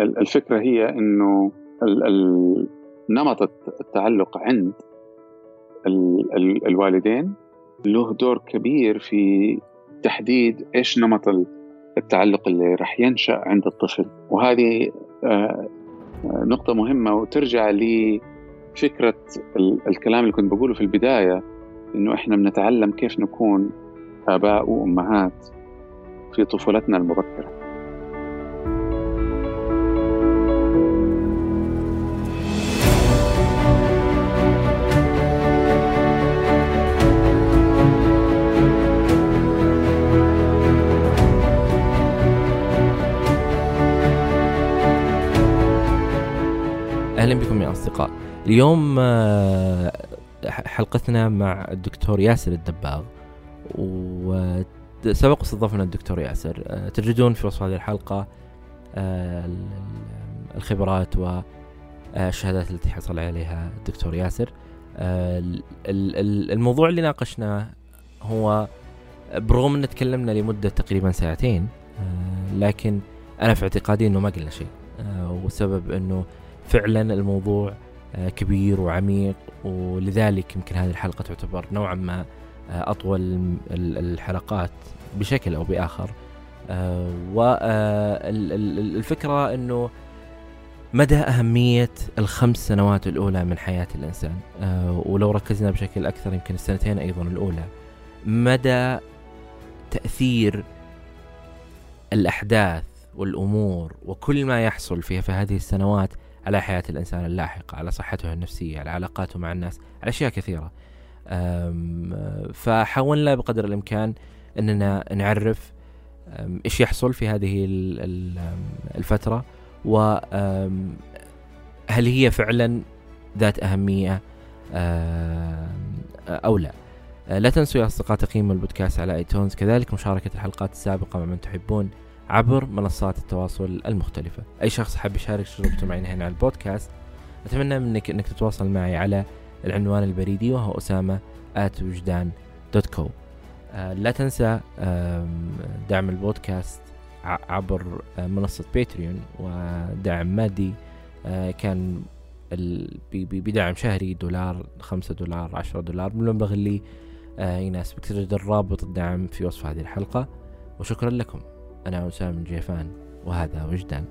الفكرة هي إنه نمط التعلق عند الوالدين له دور كبير في تحديد إيش نمط التعلق اللي راح ينشأ عند الطفل. وهذه آه، آه، نقطة مهمة وترجع لفكرة الكلام اللي كنت بقوله في البداية إنه إحنا بنتعلم كيف نكون آباء وأمهات في طفولتنا المبكرة. اليوم آه، حلقتنا مع الدكتور ياسر الدباغ وسبق استضفنا الدكتور ياسر. آه، تجدون في وصف هذه الحلقة آه، الخبرات والشهادات التي حصل عليها الدكتور ياسر. الموضوع اللي ناقشناه هو برغم أن تكلمنا لمدة تقريبا ساعتين لكن أنا في اعتقادي إنه ما قلنا شيء والسبب إنه فعلا الموضوع كبير وعميق ولذلك يمكن هذه الحلقة تعتبر نوعا ما آه، أطول الحلقات بشكل أو بآخر. آه، والفكرة أنه مدى أهمية الخمس سنوات الأولى من حياة الإنسان. ولو ركزنا بشكل أكثر يمكن السنتين أيضا الأولى. مدى تأثير الأحداث والأمور وكل ما يحصل فيها في هذه السنوات على حياة الإنسان اللاحقة على صحته النفسية على علاقاته مع الناس على أشياء كثيرة. فحاولنا بقدر الإمكان أننا نعرف إيش يحصل في هذه الفترة وهل هي فعلا ذات أهمية أو لا. لا تنسوا يا أصدقاء تقييم البودكاست على ايتونز كذلك مشاركة الحلقات السابقة مع من تحبون. عبر منصات التواصل المختلفة. أي شخص حاب يشارك تجربته معي هنا على البودكاست أتمنى منك أنك تتواصل معي على العنوان البريدي وهو أسامة at وجدان dot co آه لا تنسى دعم البودكاست عبر آه منصة باتريون ودعم مادي آه كان بدعم شهري دولار خمسة دولار عشرة دولار بالمبلغ اللي آه يناسبك. تجد الرابط الدعم في وصف هذه الحلقة. وشكرا لكم. أنا أسامة جيفان وهذا وجدان.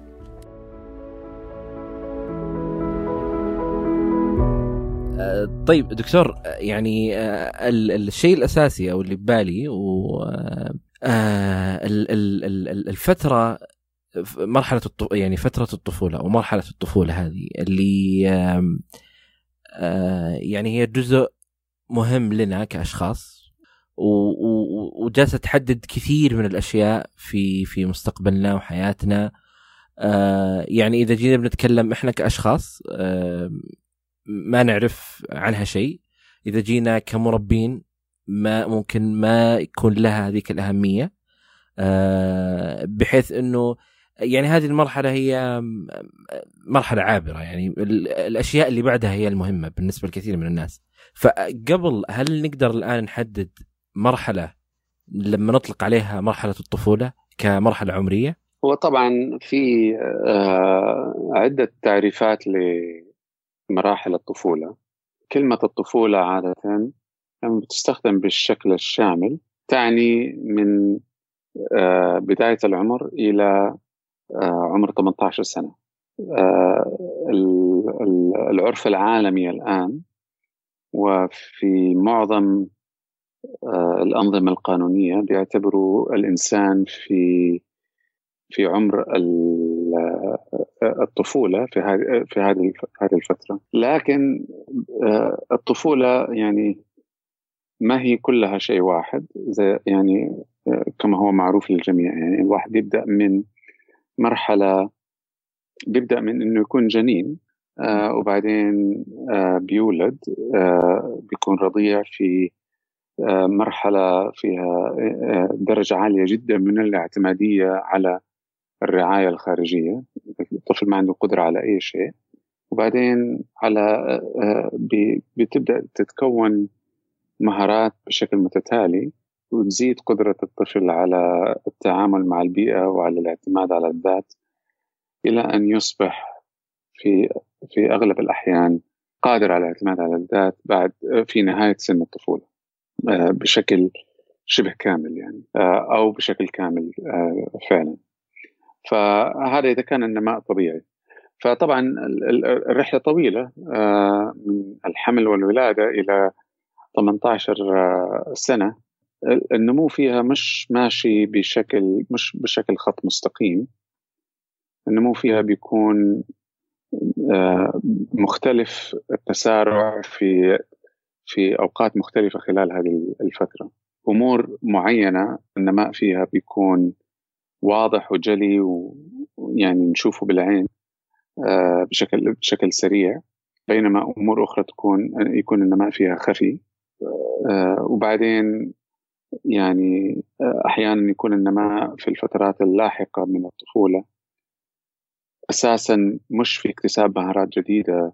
أه، طيب دكتور يعني أه، الشيء الأساسي أو اللي ببالي و الفترة مرحلة يعني فترة الطفولة أو مرحلة الطفولة هذه اللي يعني هي جزء مهم لنا كأشخاص. وجالسة تحدد كثير من الأشياء في في مستقبلنا وحياتنا. آه يعني إذا جينا بنتكلم إحنا كأشخاص آه ما نعرف عنها شيء. إذا جينا كمربين ما ممكن ما يكون لها هذيك الأهمية. آه بحيث إنه يعني هذه المرحلة هي مرحلة عابرة. يعني الأشياء اللي بعدها هي المهمة بالنسبة لكثير من الناس. فقبل هل نقدر الآن نحدد مرحلة لما نطلق عليها مرحلة الطفولة كمرحلة عمرية؟ هو طبعا في آه، عدة تعريفات لمراحل الطفولة. كلمة الطفولة عادة لما بتستخدم بالشكل الشامل تعني من آه، بداية العمر إلى آه، عمر 18 سنة. العرف العالمي الآن وفي معظم الأنظمة القانونية بيعتبروا الإنسان في في عمر آه، الطفولة في هذه في هذه هذه الفترة. لكن آه، الطفولة يعني ما هي كلها شيء واحد زي يعني كما هو معروف للجميع. يعني الواحد يبدأ من مرحلة بيبدأ من إنه يكون جنين وبعدين بيولد بيكون رضيع في مرحلة فيها آه، درجة عالية جدا من الاعتمادية على الرعاية الخارجية. الطفل ما عنده قدرة على أي شيء. وبعدين على آه، بتبدأ تتكون مهارات بشكل متتالي وتزيد قدرة الطفل على التعامل مع البيئة وعلى الاعتماد على الذات إلى أن يصبح في في أغلب الأحيان قادر على الاعتماد على الذات بعد في نهاية سن الطفولة. آه، بشكل شبه كامل يعني آه، أو بشكل كامل آه، فعلا. فهذا إذا كان النماء طبيعي. فطبعا الرحلة طويلة من الحمل والولادة إلى 18 سنة. النمو فيها مش ماشي بشكل مش بشكل خط مستقيم. النمو فيها بيكون آه، مختلف التسارع في في أوقات مختلفة خلال هذه الفترة. أمور معينة النماء فيها بيكون واضح وجلي ويعني نشوفه بالعين آه، بشكل بشكل سريع. بينما أمور أخرى تكون يكون النماء فيها خفي آه، وبعدين يعني أحيانا يكون النماء في الفترات اللاحقة من الطفولة أساسا مش في اكتساب مهارات جديدة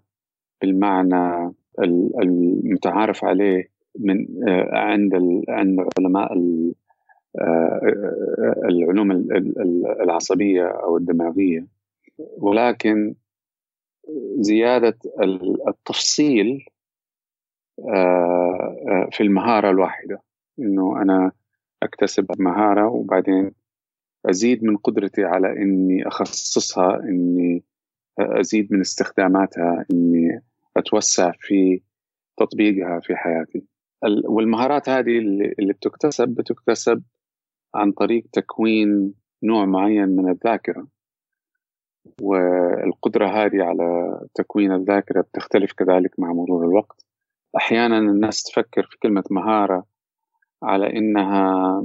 بالمعنى المتعارف عليه من آه، عند عند علماء آه، العلوم العصبية أو الدماغية. ولكن زيادة التفصيل آه، في المهارة الواحدة. إنه أنا أكتسب مهارة وبعدين أزيد من قدرتي على إني أخصصها إني أزيد من استخداماتها إني اتوسع في تطبيقها في حياتي. والمهارات هذه اللي بتكتسب بتكتسب عن طريق تكوين نوع معين من الذاكرة. والقدرة هذه على تكوين الذاكرة بتختلف كذلك مع مرور الوقت. أحيانا الناس تفكر في كلمة مهارة على إنها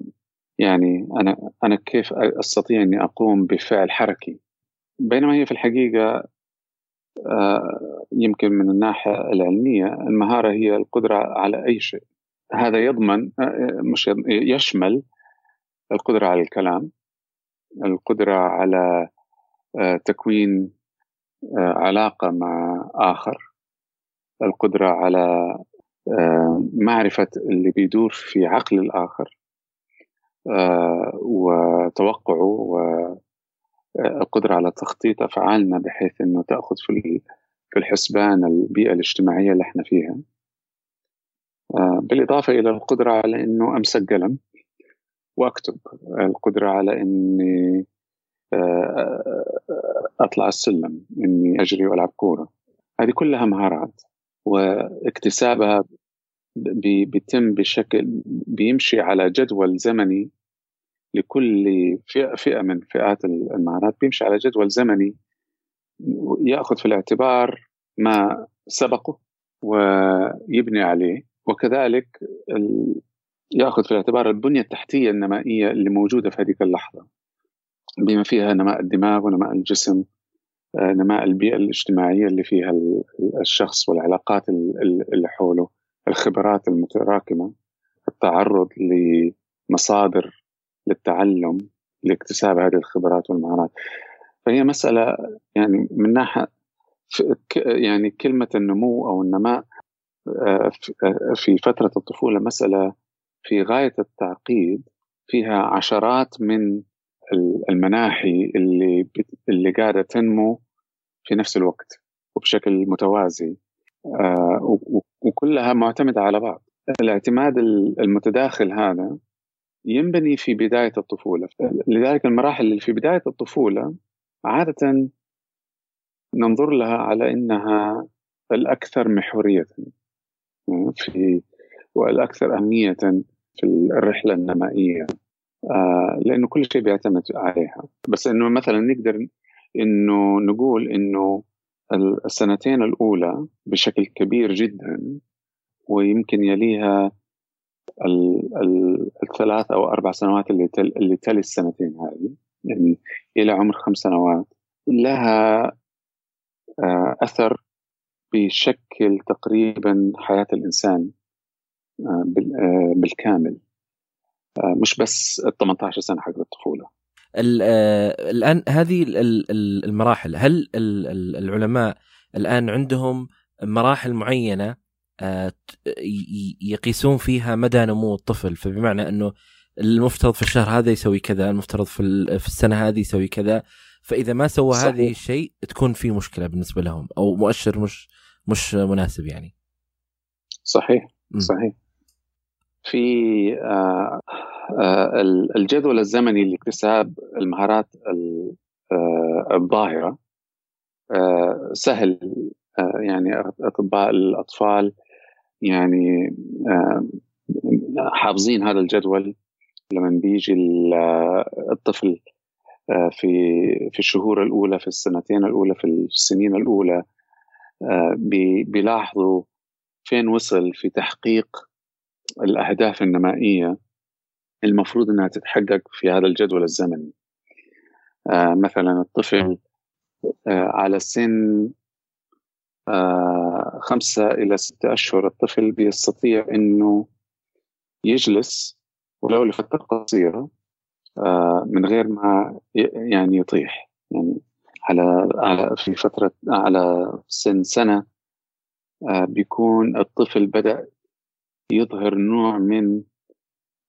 يعني أنا أنا كيف أستطيع إني أقوم بفعل حركي. بينما هي في الحقيقة يمكن من الناحية العلمية المهارة هي القدرة على أي شيء. هذا يضمن آه، مش يشمل القدرة على الكلام القدرة على آه، تكوين علاقة مع آخر القدرة على معرفة اللي بيدور في عقل الآخر آه، وتوقعه والقدرة على تخطيط أفعالنا بحيث أنه تأخذ في في الحسبان البيئة الاجتماعية اللي إحنا فيها. آه، بالإضافة إلى القدرة على أنه أمسك قلم وأكتب. القدرة على أني آه، أطلع السلم أني أجري وألعب كورة. هذه كلها مهارات واكتسابها بيتم بشكل بيمشي على جدول زمني لكل فئة, فئة من فئات المهارات بيمشي على جدول زمني يأخذ في الاعتبار ما سبقه ويبني عليه. وكذلك يأخذ في الاعتبار البنية التحتية النمائية اللي موجودة في هذه اللحظة. بما فيها نماء الدماغ ونماء الجسم آه، نماء البيئة الاجتماعية اللي فيها الشخص والعلاقات اللي حوله الخبرات المتراكمة التعرض لمصادر للتعلم لاكتساب هذه الخبرات والمهارات. فهي مسألة يعني من ناحية يعني كلمة النمو أو النماء آه، آه، في فترة الطفولة مسألة في غاية التعقيد فيها عشرات من المناحي اللي اللي قاعدة تنمو في نفس الوقت وبشكل متوازي آه، وكلها معتمدة على بعض. الاعتماد المتداخل هذا ينبني في بداية الطفولة. لذلك المراحل اللي في بداية الطفولة عادة ننظر لها على أنها الأكثر محورية في والأكثر أهمية في الرحلة النمائية. آه لأنه كل شيء بيعتمد عليها. بس أنه مثلا نقدر أنه نقول أنه السنتين الأولى بشكل كبير جدا ويمكن يليها الثلاث أو أربع سنوات اللي تل اللي تلي السنتين هذه يعني إلى عمر خمس سنوات لها آه، أثر بيشكل تقريبا حياة الإنسان آه، آه، بالكامل. مش بس ال 18 سنة حق الطفولة. آه، الآن هذه المراحل. هل العلماء الآن عندهم مراحل معينة يقيسون فيها مدى نمو الطفل. فبمعنى أنه المفترض في الشهر هذا يسوي كذا المفترض في في السنة هذه يسوي كذا. فإذا ما سوى هذه الشيء تكون في مشكلة بالنسبة لهم أو مؤشر مش مش مناسب يعني. صحيح صحيح. في آه آه الجدول الزمني لاكتساب المهارات آه، الظاهرة آه، سهل آه، يعني أطباء الأطفال يعني حافظين هذا الجدول. لما بيجي الطفل في في الشهور الأولى في السنتين الأولى في السنين الأولى بيلاحظوا فين وصل في تحقيق الأهداف النمائية المفروض إنها تتحقق في هذا الجدول الزمني. آه، مثلا الطفل آه، على سن آه، خمسة إلى ستة أشهر الطفل بيستطيع أنه يجلس ولو لفترة قصيرة من غير ما يعني يطيح. يعني على على في فترة على سن سنة بيكون الطفل بدأ يظهر نوع من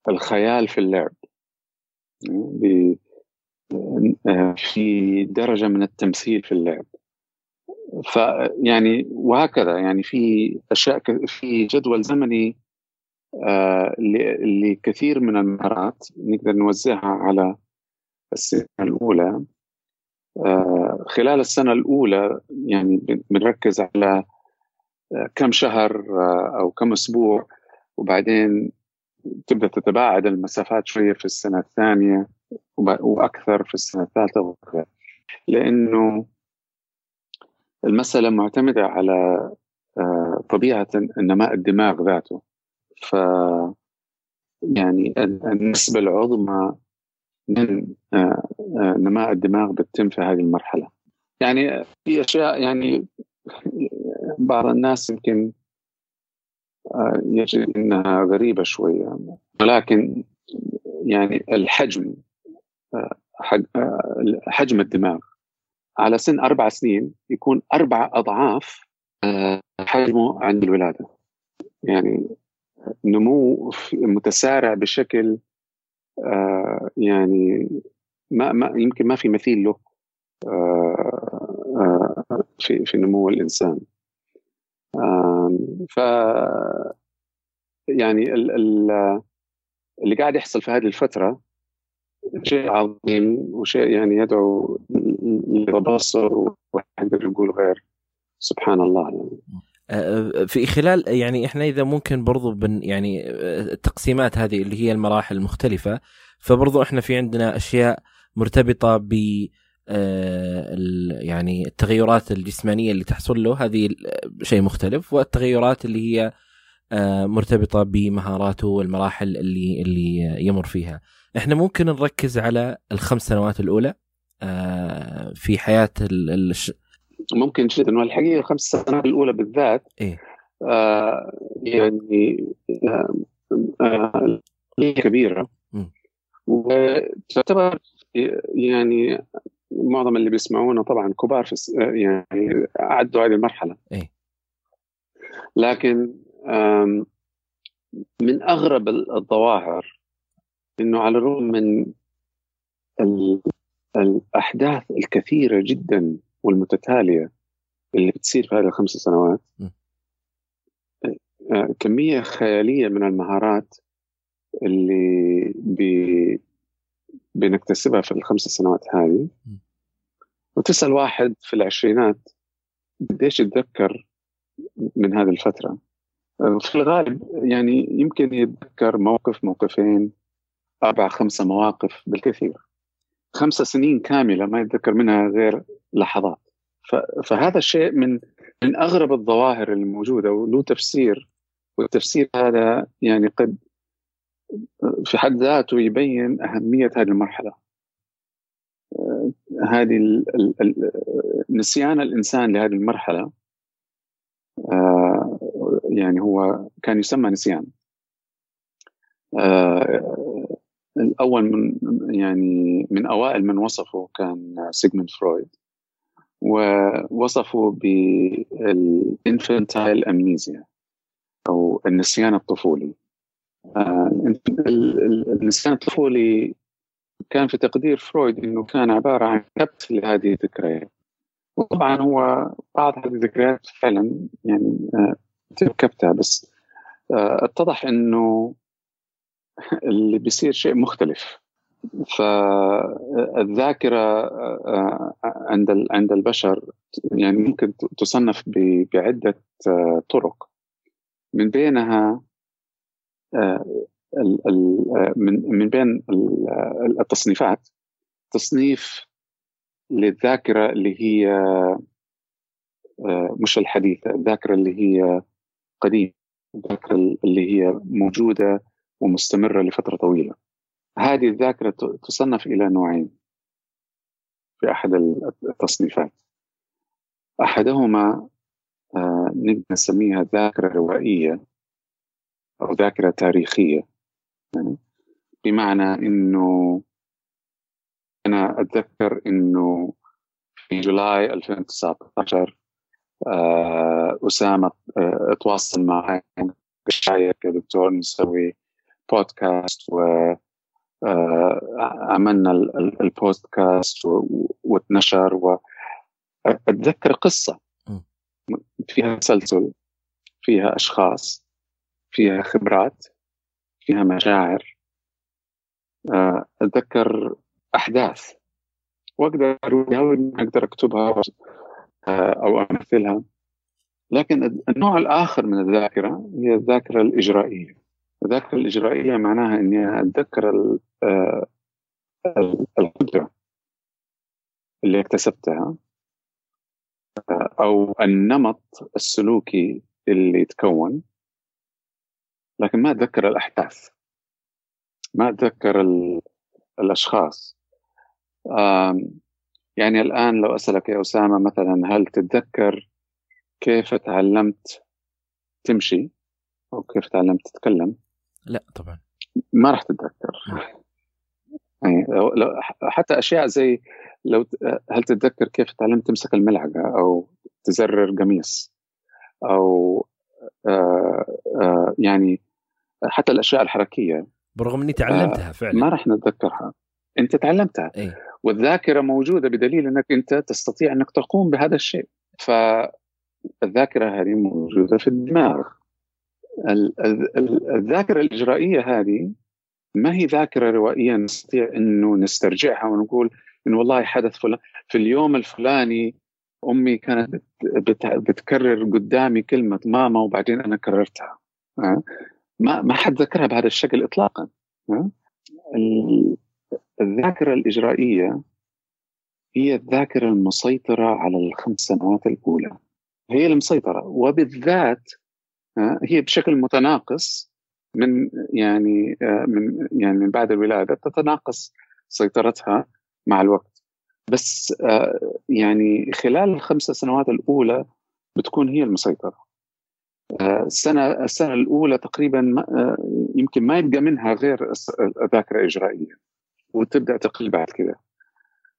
الخيال في اللعب. في درجة من التمثيل في اللعب. فيعني وهكذا يعني في أشياء في جدول زمني آه، لكثير من المهارات نقدر نوزعها على السنة الأولى. آه، خلال السنة الأولى يعني بنركز على آه، كم شهر أو كم أسبوع وبعدين تبدأ تتباعد المسافات شوية في السنة الثانية وأكثر في السنة الثالثة لأنه المسألة معتمدة على آه، طبيعة نماء الدماغ ذاته. ف يعني النسبة العظمى من آه، آه، نماء الدماغ بتتم في هذه المرحلة. يعني في أشياء يعني بعض الناس يمكن يجد إنها غريبة شوية ولكن يعني الحجم حجم الدماغ على سن أربع سنين يكون أربع أضعاف آه، حجمه عند الولادة. يعني نمو متسارع بشكل آه، يعني ما, ما يمكن ما في مثيل له آه، في في نمو الإنسان. ف يعني اللي قاعد يحصل في هذه الفترة شيء عظيم وشيء يعني يدعو للتبصر ويقدر يقول غير. سبحان الله يعني. آه، في خلال يعني إحنا إذا ممكن برضو بن يعني التقسيمات هذه اللي هي المراحل المختلفة فبرضو إحنا في عندنا أشياء مرتبطة ب يعني التغيرات الجسمانية اللي تحصل له هذه شيء مختلف والتغيرات اللي هي مرتبطة بمهاراته والمراحل اللي اللي يمر فيها. إحنا ممكن نركز على الخمس سنوات الأولى آه، في حياة الش... ممكن جدا والحقيقة الخمس سنوات الأولى بالذات إيه؟ آه يعني آه آه كبيرة وتعتبر يعني معظم اللي بيسمعونا طبعا كبار في يعني عدوا هذه المرحلة إيه؟ لكن من أغرب الظواهر إنه على الرغم من الأحداث الكثيرة جدا والمتتالية اللي بتصير في هذه الخمس سنوات آه، كمية خيالية من المهارات اللي بي بنكتسبها في الخمس سنوات هذه. وتسأل واحد في العشرينات قديش يتذكر من هذه الفترة؟ في الغالب يعني يمكن يتذكر موقف موقفين أربع خمسة مواقف بالكثير. خمسة سنين كاملة ما يتذكر منها غير لحظات. فهذا الشيء من من أغرب الظواهر الموجودة وله تفسير. والتفسير هذا يعني قد في حد ذاته يبين أهمية هذه المرحلة. هذه نسيان الإنسان لهذه المرحلة. آه، يعني هو كان يسمى نسيان. آه، الأول من يعني من أوائل من وصفه كان سيغموند فرويد ووصفه بال infantile amnesia أو النسيان الطفولي. آه، النسيان الطفولي كان في تقدير فرويد إنه كان عبارة عن كبت لهذه الذكريات. وطبعا هو بعض هذه الذكريات فعلا يعني كبتها بس اتضح إنه اللي بيصير شيء مختلف. فالذاكرة عند عند البشر يعني ممكن تصنف بعدة طرق. من بينها من بين التصنيفات تصنيف للذاكرة اللي هي مش الحديثة الذاكرة اللي هي قديمه الذاكره اللي هي موجودة ومستمرة لفترة طويلة. هذه الذاكرة تصنف إلى نوعين في أحد التصنيفات. أحدهما نقدر نسميها ذاكرة روائية أو ذاكرة تاريخية. يعني بمعنى إنه أنا أتذكر إنه في جولاي 2019 أسامة تواصل معي كدكتور نسوي بودكاست و عملنا البودكاست واتنشر واتذكر قصة. فيها تسلسل فيها أشخاص فيها خبرات فيها مشاعر. أتذكر أحداث. وأقدر أقدر أكتبها؟ أو أمثلها. لكن النوع الآخر من الذاكرة هي الذاكرة الإجرائية. الذاكرة الإجرائية معناها إني أتذكر القدرة اللي اكتسبتها أو النمط السلوكي اللي يتكون. لكن ما أتذكر الأحداث. ما أتذكر الأشخاص. يعني الآن لو أسألك يا أسامة مثلا هل تتذكر كيف تعلمت تمشي؟ أو كيف تعلمت تتكلم؟ لا طبعا. ما راح تتذكر. يعني لو حتى أشياء زي لو هل تتذكر كيف تعلمت تمسك الملعقة أو تزرر قميص أو آآ آآ يعني حتى الأشياء الحركية. برغم إني تعلمتها فعلا. ما راح نتذكرها. انت تعلمتها. أي. والذاكرة موجودة بدليل انك انت تستطيع انك تقوم بهذا الشيء. فالذاكرة هذه موجودة في الدماغ. الذاكرة الإجرائية هذه ما هي ذاكرة روائية نستطيع إنه نسترجعها ونقول انه والله حدث فلان في اليوم الفلاني أمي كانت بتكرر قدامي كلمة ماما وبعدين أنا كررتها. ما ما حد ذكرها بهذا الشكل اطلاقا. الذاكرة الإجرائية هي الذاكرة المسيطرة على الخمس سنوات الأولى. هي المسيطرة وبالذات هي بشكل متناقص من يعني من يعني من بعد الولادة تتناقص سيطرتها مع الوقت. بس يعني خلال الخمس سنوات الأولى بتكون هي المسيطرة. السنة السنة الأولى تقريبا يمكن ما يبقى منها غير ذاكره اجرائيه وتبدأ تقل بعد كده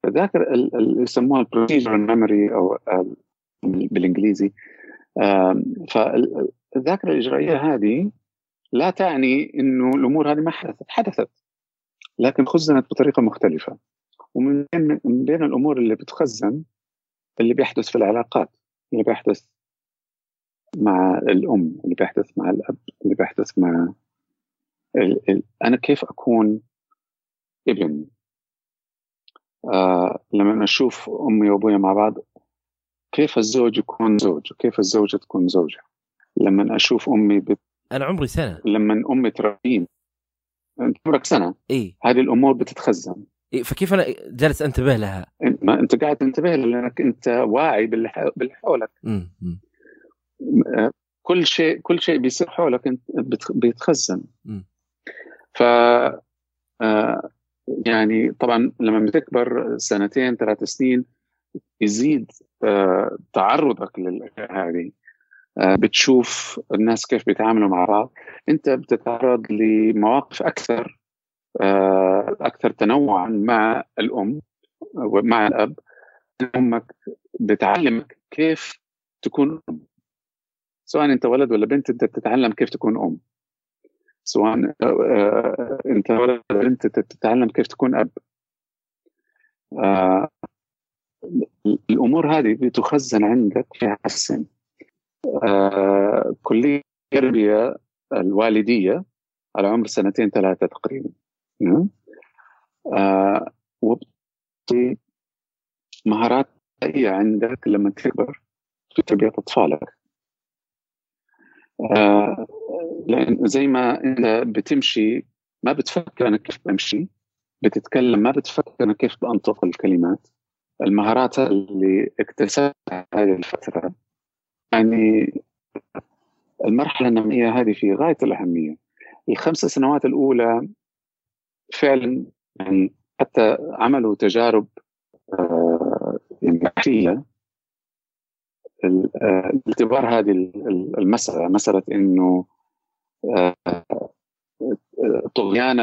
الذاكره اللي يسموها ال procedural memory أو بالإنجليزي. فالذاكره الإجرائية هذه لا تعني إنه الأمور هذه ما حدثت حدثت. لكن خزنت بطريقة مختلفة. ومن بين من بين الأمور اللي بتخزن اللي بيحدث في العلاقات. اللي بيحدث مع الأم اللي بيحدث مع الأب اللي بيحدث مع ال ال أنا كيف أكون ابن. آه لما أشوف أمي وأبويا مع بعض كيف الزوج يكون زوج؟ وكيف الزوجة تكون زوجة؟ لما أشوف أمي بت... أنا عمري سنة. لما أمي تربيني انت عمرك سنة؟ إي. هذه الأمور بتتخزن. إيه فكيف أنا جالس أنتبه لها؟ ما أنت قاعد تنتبه لأنك أنت واعي باللي حولك م- كل شيء كل شيء بيصير حولك أنت بيتخزن. ف يعني طبعا لما بتكبر سنتين ثلاث سنين يزيد تعرضك لهذه بتشوف الناس كيف بيتعاملوا مع بعض. أنت بتتعرض لمواقف أكثر أكثر تنوعا مع الأم ومع الأب. أمك بتعلمك كيف تكون أم. سواء أنت ولد ولا بنت أنت بتتعلم كيف تكون أم. سواء انت ولد انت بتتعلم كيف تكون أب. آه الأمور هذه بتخزن عندك في السن آه كلية التربيه الوالدية على عمر سنتين ثلاثة تقريبا. نعم. آه مهارات عندك لما تكبر في تربية أطفالك. آه لأن زي ما أنت بتمشي ما بتفكر أنا كيف بمشي بتتكلم ما بتفكر أنا كيف بنطق الكلمات. المهارات اللي اكتسبتها هذه الفترة يعني المرحلة النمويه هذه في غاية الأهمية. الخمس سنوات الأولى فعلا يعني حتى عملوا تجارب آه يعني بحثيه الاعتبار هذه المسألة مسألة إنه آه طغيان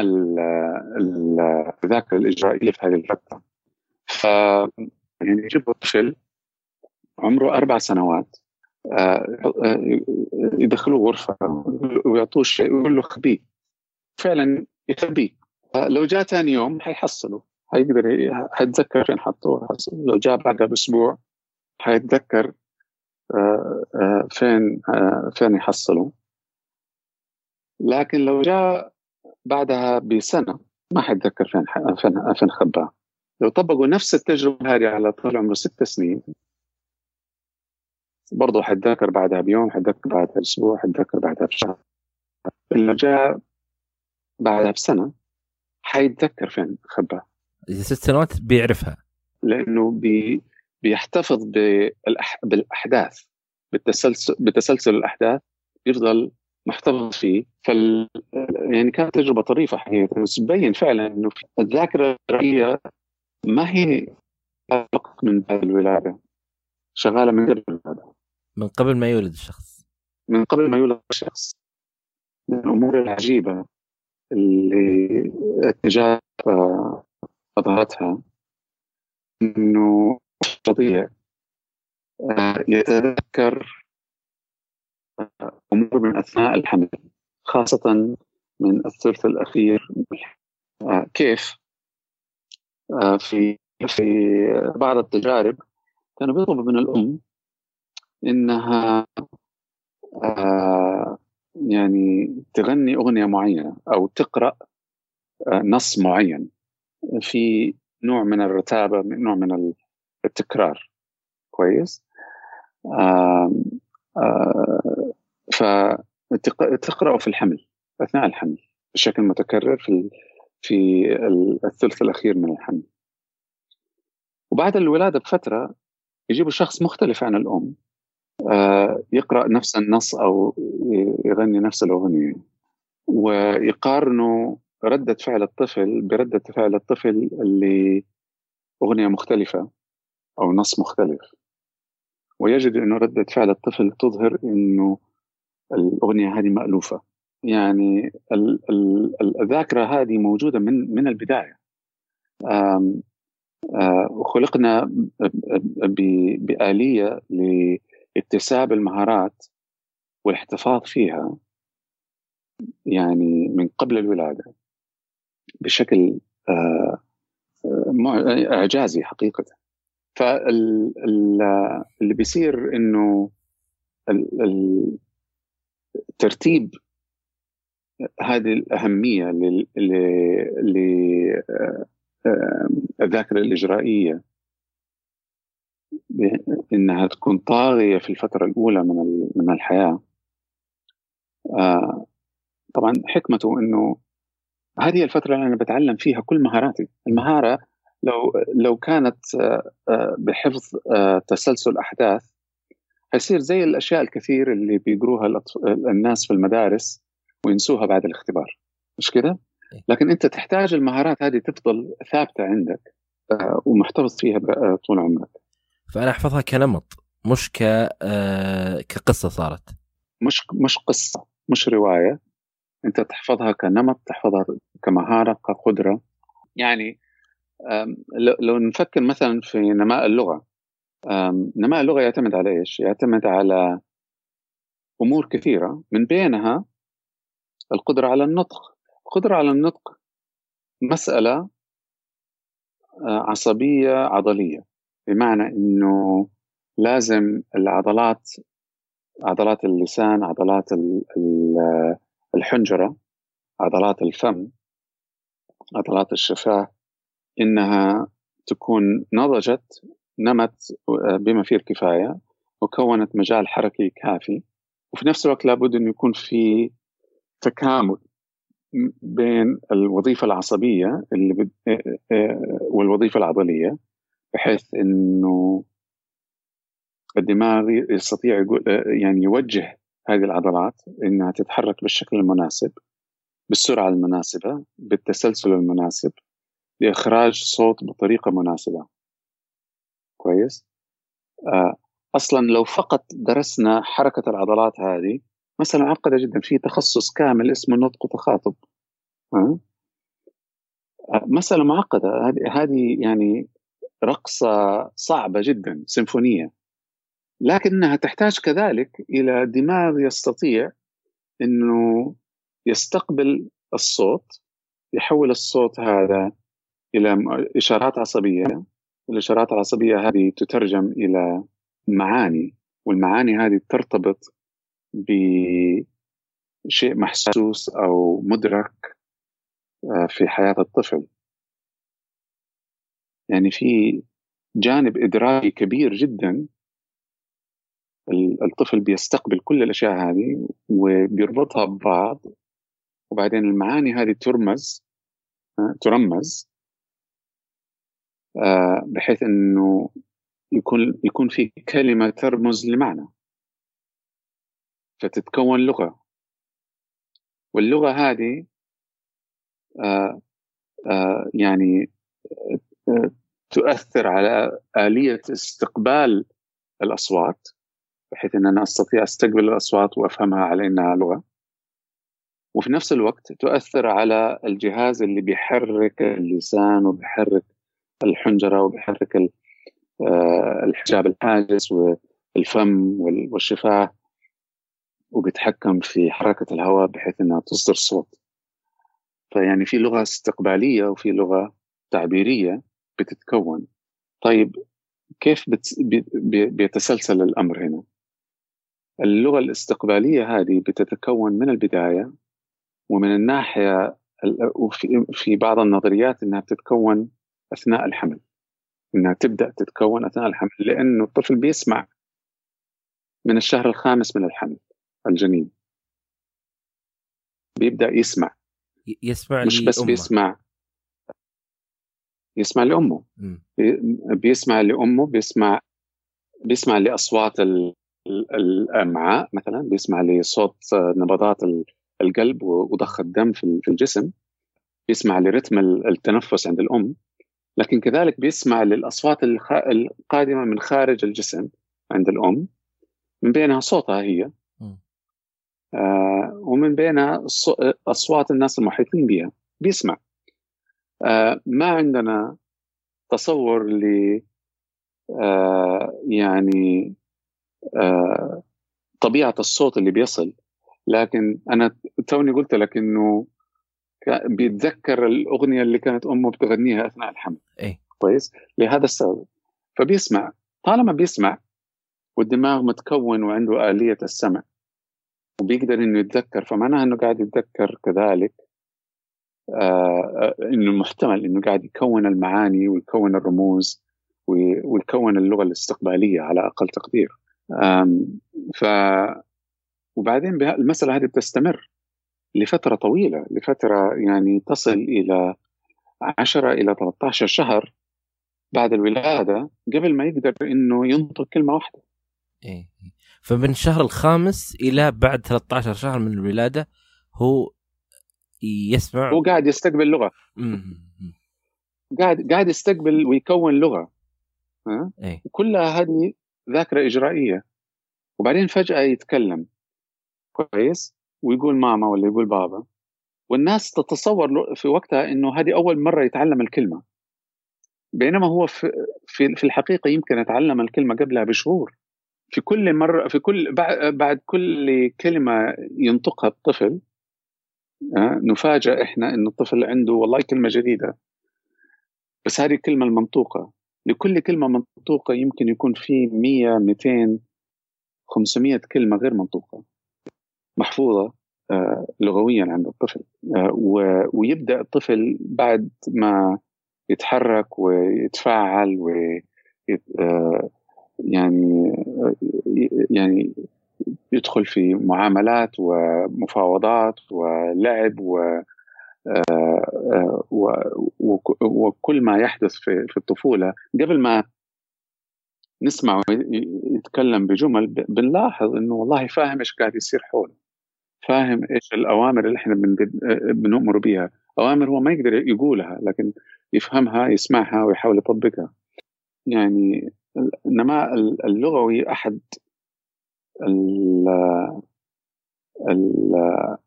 الذاكرة الإجرائية في هذه الفترة. ف يعني يجيبوا طفل عمره أربع سنوات آه، آه، يدخلوه غرفة ويعطوه شيء ويقول له خبيه. فعلا يخبيه. لو جاء ثاني يوم حيحصله. حيقدر حيتذكر فين حطوه. لو جاء بعدها باسبوع حيتذكر آه، فين فين يحصله لكن لو جاء بعدها بسنة ما حيتذكر فين فين فين خباه. لو طبقوا نفس التجربة هذه على طفل عمره ست سنين برضه حتذكر بعدها بيوم حتذكر بعدها بأسبوع حتذكر بعدها بشهر. لو جاء بعدها بسنة حيتذكر فين خباه. إذا ست سنوات بيعرفها. لأنه بي بيحتفظ. بالأحداث بالتسلسل بتسلسل الأحداث يفضل محتفظ فيه. فال يعني كانت تجربة طريفة حقيقة بس تبين فعلا إنه الذاكرة الرئية ما هي فقط من بعد الولادة شغالة من قبل الولادة. من قبل ما يولد الشخص. من قبل ما يولد الشخص. من الأمور العجيبة اللي التجارب اظهرتها إنه الرضيع آه، يتذكر أمور من أثناء الحمل خاصة من الثلث الأخير آه، كيف؟ آه، في في بعض التجارب كانوا بيطلبوا من الأم إنها آه، يعني تغني أغنية معينة أو تقرأ نص معين في نوع من الرتابة نوع من التكرار. كويس؟ فتقرأه في الحمل أثناء الحمل بشكل متكرر في في الثلث الأخير من الحمل. وبعد الولادة بفترة يجيبوا شخص مختلف عن الأم آه، يقرأ نفس النص أو يغني نفس الأغنية ويقارنوا ردة فعل الطفل بردة فعل الطفل اللي أغنية مختلفة. أو نص مختلف. ويجد أنه ردة فعل الطفل تظهر أنه الأغنية هذه مألوفة. يعني الذاكرة هذه موجودة من من البداية. وخلقنا بآلية لإكتساب المهارات والاحتفاظ فيها يعني من قبل الولادة بشكل إعجازي حقيقة. فاللي بيصير إنه ترتيب هذه الأهمية للذاكرة الإجرائية إنها تكون طاغية في الفترة الأولى من من الحياة. آه، طبعا حكمته إنه هذه الفترة اللي أنا بتعلم فيها كل مهاراتي. المهارة لو لو كانت آه، آه، بحفظ تسلسل أحداث حيصير زي الأشياء الكثير اللي بيقروها الناس في المدارس وينسوها بعد الاختبار. مش كده؟ إيه. لكن أنت تحتاج المهارات هذه تفضل ثابتة عندك آه، ومحتفظ فيها آه، طول عمرك. فأنا أحفظها كنمط مش ك آه، كقصة صارت. مش مش قصة مش رواية. أنت تحفظها كنمط تحفظها كمهارة كقدرة. يعني لو نفكر مثلا في نماء اللغة نماء اللغة يعتمد على إيش؟ يعتمد على أمور كثيرة من بينها القدرة على النطق القدرة على النطق مسألة عصبية عضلية بمعنى إنه لازم العضلات عضلات اللسان عضلات الحنجرة عضلات الفم عضلات الشفاه إنها تكون نضجت نمت بما فيه الكفايه وكونت مجال حركي كافي. وفي نفس الوقت لابد انه يكون في تكامل بين الوظيفة العصبية اللي بد... والوظيفة العضلية بحيث إنه الدماغ يستطيع يعني يوجه هذه العضلات إنها تتحرك بالشكل المناسب بالسرعة المناسبة بالتسلسل المناسب. لاخراج صوت بطريقة مناسبة. كويس؟ آه أصلا لو فقط درسنا حركة العضلات هذه مساله معقده جدا في تخصص كامل اسمه نطق وتخاطب آه مساله معقدة. هذه يعني رقصة صعبة جدا سيمفونية. لكنها تحتاج كذلك إلى دماغ يستطيع إنه يستقبل الصوت يحول الصوت هذا إلى إشارات عصبية. الإشارات العصبية هذه تترجم إلى معاني والمعاني هذه ترتبط بشيء محسوس أو مدرك آه، في حياة الطفل. يعني في جانب إدراكي كبير جدا الطفل بيستقبل كل الأشياء هذه وبيربطها ببعض وبعدين المعاني هذه ترمز آه، ترمز بحيث إنه يكون يكون في كلمة ترمز لمعنى. فتتكون لغة. واللغة هذه آه، يعني تؤثر على آلية استقبال الأصوات بحيث إن أنا أستطيع أستقبل الأصوات وأفهمها على إنها لغة. وفي نفس الوقت تؤثر على الجهاز اللي بيحرك اللسان وبيحرك الحنجرة وبيحرك آه، الحجاب الحاجز والفم والشفاة وبيتحكم في حركة الهواء بحيث إنها تصدر صوت فيعني في لغة استقبالية وفي لغة تعبيرية بتتكون طيب كيف بيتسلسل الأمر هنا؟ اللغة الاستقبالية هذه بتتكون من البداية ومن الناحية وفي في بعض النظريات إنها بتتكون أثناء الحمل إنها تبدأ تتكون أثناء الحمل لأنه الطفل بيسمع من الشهر الخامس من الحمل الجنين. بيبدأ يسمع. يسمع مش بس بيسمع. يسمع لأمه. م. بيسمع لأمه بيسمع بيسمع لأصوات الأمعاء مثلا بيسمع لصوت نبضات القلب وضخ الدم في الجسم. بيسمع لرتم التنفس عند الأم. لكن كذلك بيسمع للأصوات القادمة من خارج الجسم عند الأم من بينها صوتها هي. آه ومن بينها أصوات الناس المحيطين بها. بيسمع. آه ما عندنا تصور ل آه يعني آه طبيعة الصوت اللي بيصل. لكن أنا توني قلت لك إنه بيتذكر الأغنية اللي كانت أمه بتغنيها أثناء الحمل. إيه. كويس؟ لهذا السبب. فبيسمع. طالما بيسمع والدماغ متكون وعنده آلية السمع وبيقدر إنه يتذكر فمعناها إنه قاعد يتذكر كذلك آه إنه محتمل إنه قاعد يكون المعاني ويكون الرموز ويكون اللغة الاستقبالية على أقل تقدير. ف وبعدين المسألة هذه بتستمر. لفترة طويلة لفترة يعني تصل إلى 10 إلى 13 شهر بعد الولادة قبل ما يقدر إنه ينطق كلمة واحدة. إيه فمن الشهر الخامس إلى بعد 13 شهر من الولادة هو يسمع هو قاعد يستقبل لغة. قاعد قاعد يستقبل ويكون لغة. ها؟ إيه؟ كلها هذه ذاكرة إجرائية. وبعدين فجأة يتكلم. كويس؟ ويقول ماما ولا يقول بابا والناس تتصور في وقتها إنه هذه أول مرة يتعلم الكلمة. بينما هو في في الحقيقة يمكن يتعلم الكلمة قبلها بشهور. في كل مرة في كل بعد كل كلمة ينطقها الطفل نفاجأ إحنا إن الطفل عنده والله كلمة جديدة. بس هذه الكلمة المنطوقة. لكل كلمة منطوقة يمكن يكون في 100 200 500 كلمة غير منطوقة. محفوظة آه، لغويا عند الطفل. آه، ويبدأ الطفل بعد ما يتحرك ويتفاعل و آه، يعني يعني يدخل في معاملات ومفاوضات ولعب و وكل ما يحدث في الطفولة. قبل ما نسمع يتكلم بجمل بنلاحظ إنه والله فاهم إيش قاعد يصير حوله. فاهم إيش الأوامر اللي إحنا بنؤمر بها أوامر هو ما يقدر يقولها لكن يفهمها يسمعها ويحاول يطبقها. يعني النماء اللغوي أحد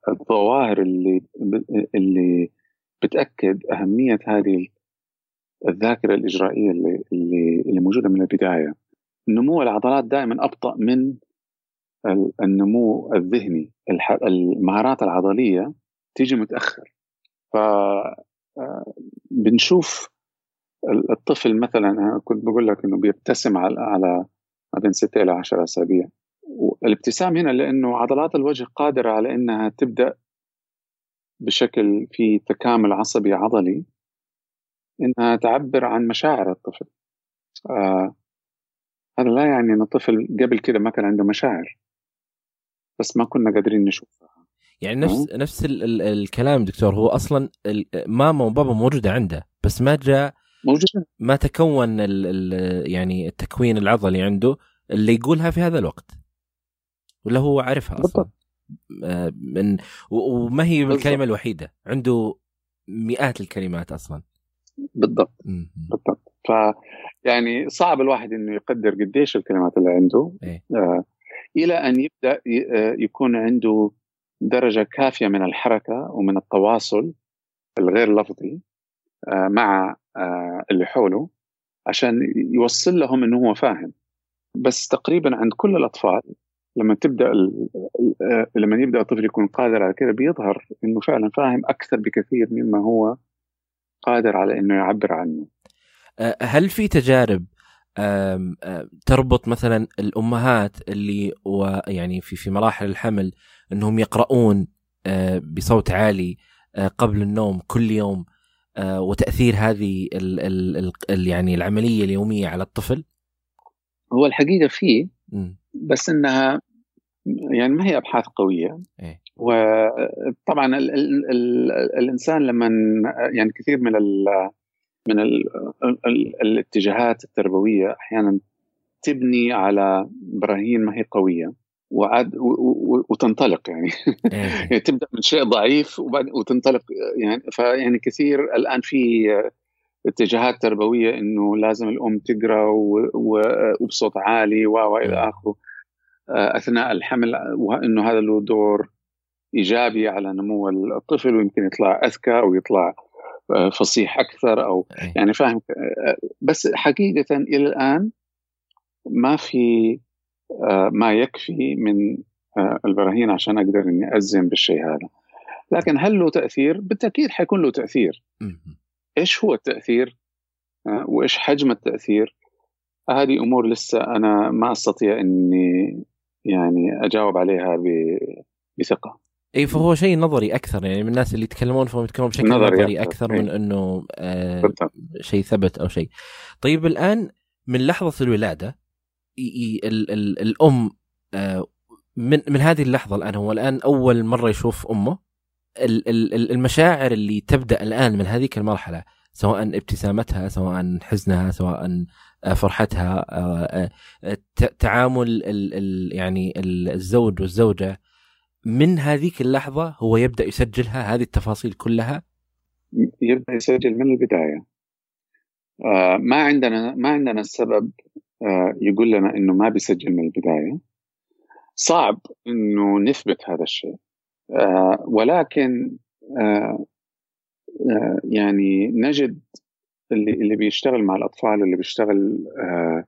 الظواهر اللي اللي بتأكد أهمية هذه الذاكرة الإجرائية اللي, اللي موجودة من البداية. نمو العضلات دائما أبطأ من النمو الذهني المهارات العضلية تيجي متأخر. ف آه، بنشوف الطفل مثلا كنت بقول لك إنه بيبتسم على على ما بين 6 إلى 10 أسابيع. والابتسام هنا لأنه عضلات الوجه قادرة على إنها تبدأ بشكل في تكامل عصبي عضلي إنها تعبر عن مشاعر الطفل. آه هذا لا يعني ان الطفل قبل كده ما كان عنده مشاعر. بس ما كنا قادرين نشوفها. يعني نفس أه؟ نفس ال ال الكلام دكتور هو أصلا ماما وبابا موجودة عنده بس ما جاء موجودة. ما تكون ال ال يعني التكوين العضلي عنده اللي يقولها في هذا الوقت. ولا هو عارفها أصلا. بالضبط. آه، من وما هي بالضبط. الكلمة الوحيدة عنده مئات الكلمات أصلا. بالضبط. بالضبط. ف يعني صعب الواحد إنه يقدر قديش الكلمات اللي عنده. إيه؟ آه إلى أن يبدأ آه، يكون عنده درجة كافية من الحركة ومن التواصل الغير لفظي آه مع آه اللي حوله عشان يوصل لهم إنه هو فاهم. بس تقريبا عند كل الأطفال لما تبدأ لما يبدأ الطفل يكون قادر على كذا بيظهر إنه فعلا فاهم أكثر بكثير مما هو قادر على إنه يعبر عنه. هل في تجارب تربط مثلا الأمهات اللي يعني في في مراحل الحمل إنهم يقرؤون بصوت عالي قبل النوم كل يوم وتأثير هذه ال ال ال يعني العملية اليومية على الطفل؟ هو الحقيقة فيه بس إنها يعني ما هي أبحاث قوية إيه؟ وطبعا ال ال ال الإنسان لما يعني كثير من ال من ال ال الاتجاهات التربوية أحيانا تبني على براهين ما هي قوية وعد وتنطلق يعني إيه. تبدأ من شيء ضعيف وبعد وتنطلق يعني فيعني كثير الآن في اتجاهات تربوية إنه لازم الأم تقرأ وبصوت عالي وإلى إيه. آخره أثناء الحمل وإنه هذا له دور إيجابي على نمو الطفل ويمكن يطلع أذكى أو يطلع آه، فصيح أكثر أو يعني فاهم آه، بس حقيقة إلى الآن ما في ما يكفي من البراهين عشان أقدر إني ازم بالشيء هذا لكن هل له تأثير؟ بالتأكيد حيكون له تأثير إيش هو التأثير؟ وإيش حجم التأثير؟ هذه أمور لسه أنا ما أستطيع إني يعني أجاوب عليها بثقة اي فهو شيء نظري أكثر يعني من الناس اللي يتكلمون فهم يتكلمون بشكل نظري, نظري أكثر من إيه. إنه آه شيء ثبت أو شيء. طيب الآن من لحظة الولادة ال ال الأم آه من من هذه اللحظة الآن هو الآن أول مرة يشوف أمه المشاعر اللي تبدأ الآن من هذيك المرحلة سواء ابتسامتها سواء حزنها سواء آه، فرحتها آه، آه، تعامل يعني الزوج والزوجة من هذيك اللحظة هو يبدأ يسجلها هذه التفاصيل كلها؟ يبدأ يسجل من البداية. ما عندنا ما عندنا السبب يقول لنا إنه ما بيسجل من البداية. صعب إنه نثبت هذا الشيء. ولكن يعني نجد اللي اللي بيشتغل مع الأطفال اللي بيشتغل آه،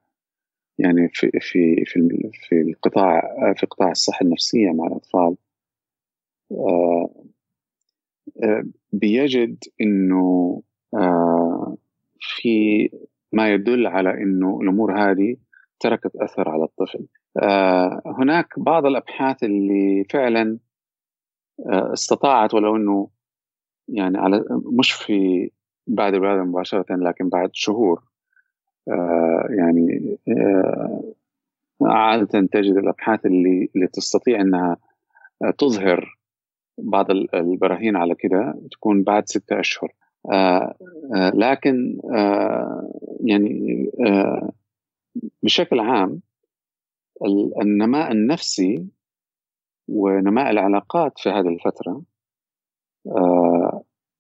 يعني في في في في القطاع في قطاع الصحة النفسية مع الأطفال آه، آه، بيجد إنه في ما يدل على إنه الأمور هذه تركت أثر على الطفل. آه، هناك بعض الأبحاث اللي فعلا آه، استطاعت ولو إنه يعني على مش في بعد الولادة مباشرة لكن بعد شهور يعني عادة تجد الأبحاث اللي اللي تستطيع إنها تظهر بعض البراهين على كده تكون بعد ستة أشهر. آه آه لكن آه يعني بشكل عام النماء النفسي ونماء العلاقات في هذه الفترة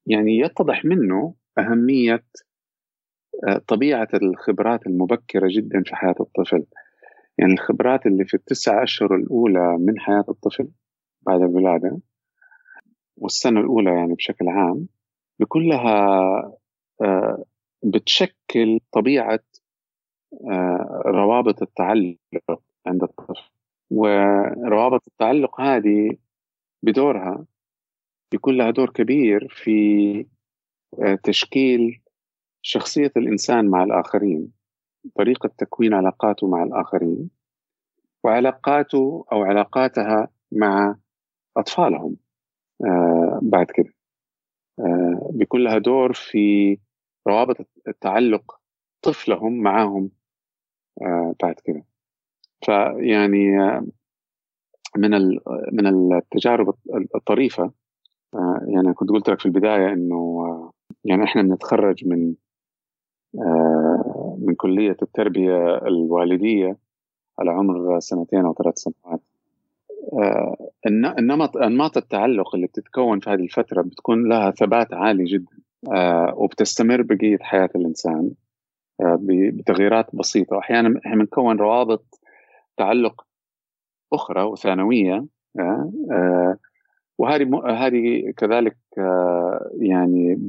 يعني يتضح منه أهمية طبيعة الخبرات المبكرة جدا في حياة الطفل. يعني الخبرات اللي في التسع أشهر الأولى من حياة الطفل بعد الولادة والسنة الأولى يعني بشكل عام بكون لها آه، بتشكل طبيعة آه، روابط التعلق عند الطفل. وروابط التعلق هذه بدورها بيكون لها دور كبير في آه، تشكيل شخصية الإنسان مع الآخرين طريقة تكوين علاقاته مع الآخرين وعلاقاته أو علاقاتها مع أطفالهم. بعد كده. آه بيكون لها دور في روابط التعلق طفلهم معهم آه بعد كده. فيعني آه من من التجارب الطريفة آه يعني كنت قلت لك في البداية إنه آه يعني إحنا بنتخرج من آه من كلية التربية الوالدية على عمر سنتين أو ثلاث سنوات. آه، النمط أنماط التعلق اللي بتتكون في هذه الفترة بتكون لها ثبات عالي جدا آه، وبتستمر بقية حياة الإنسان آه، بتغييرات بسيطة. أحيانا إحنا بنكون روابط تعلق أخرى وثانوية وهذه هذه كذلك يعني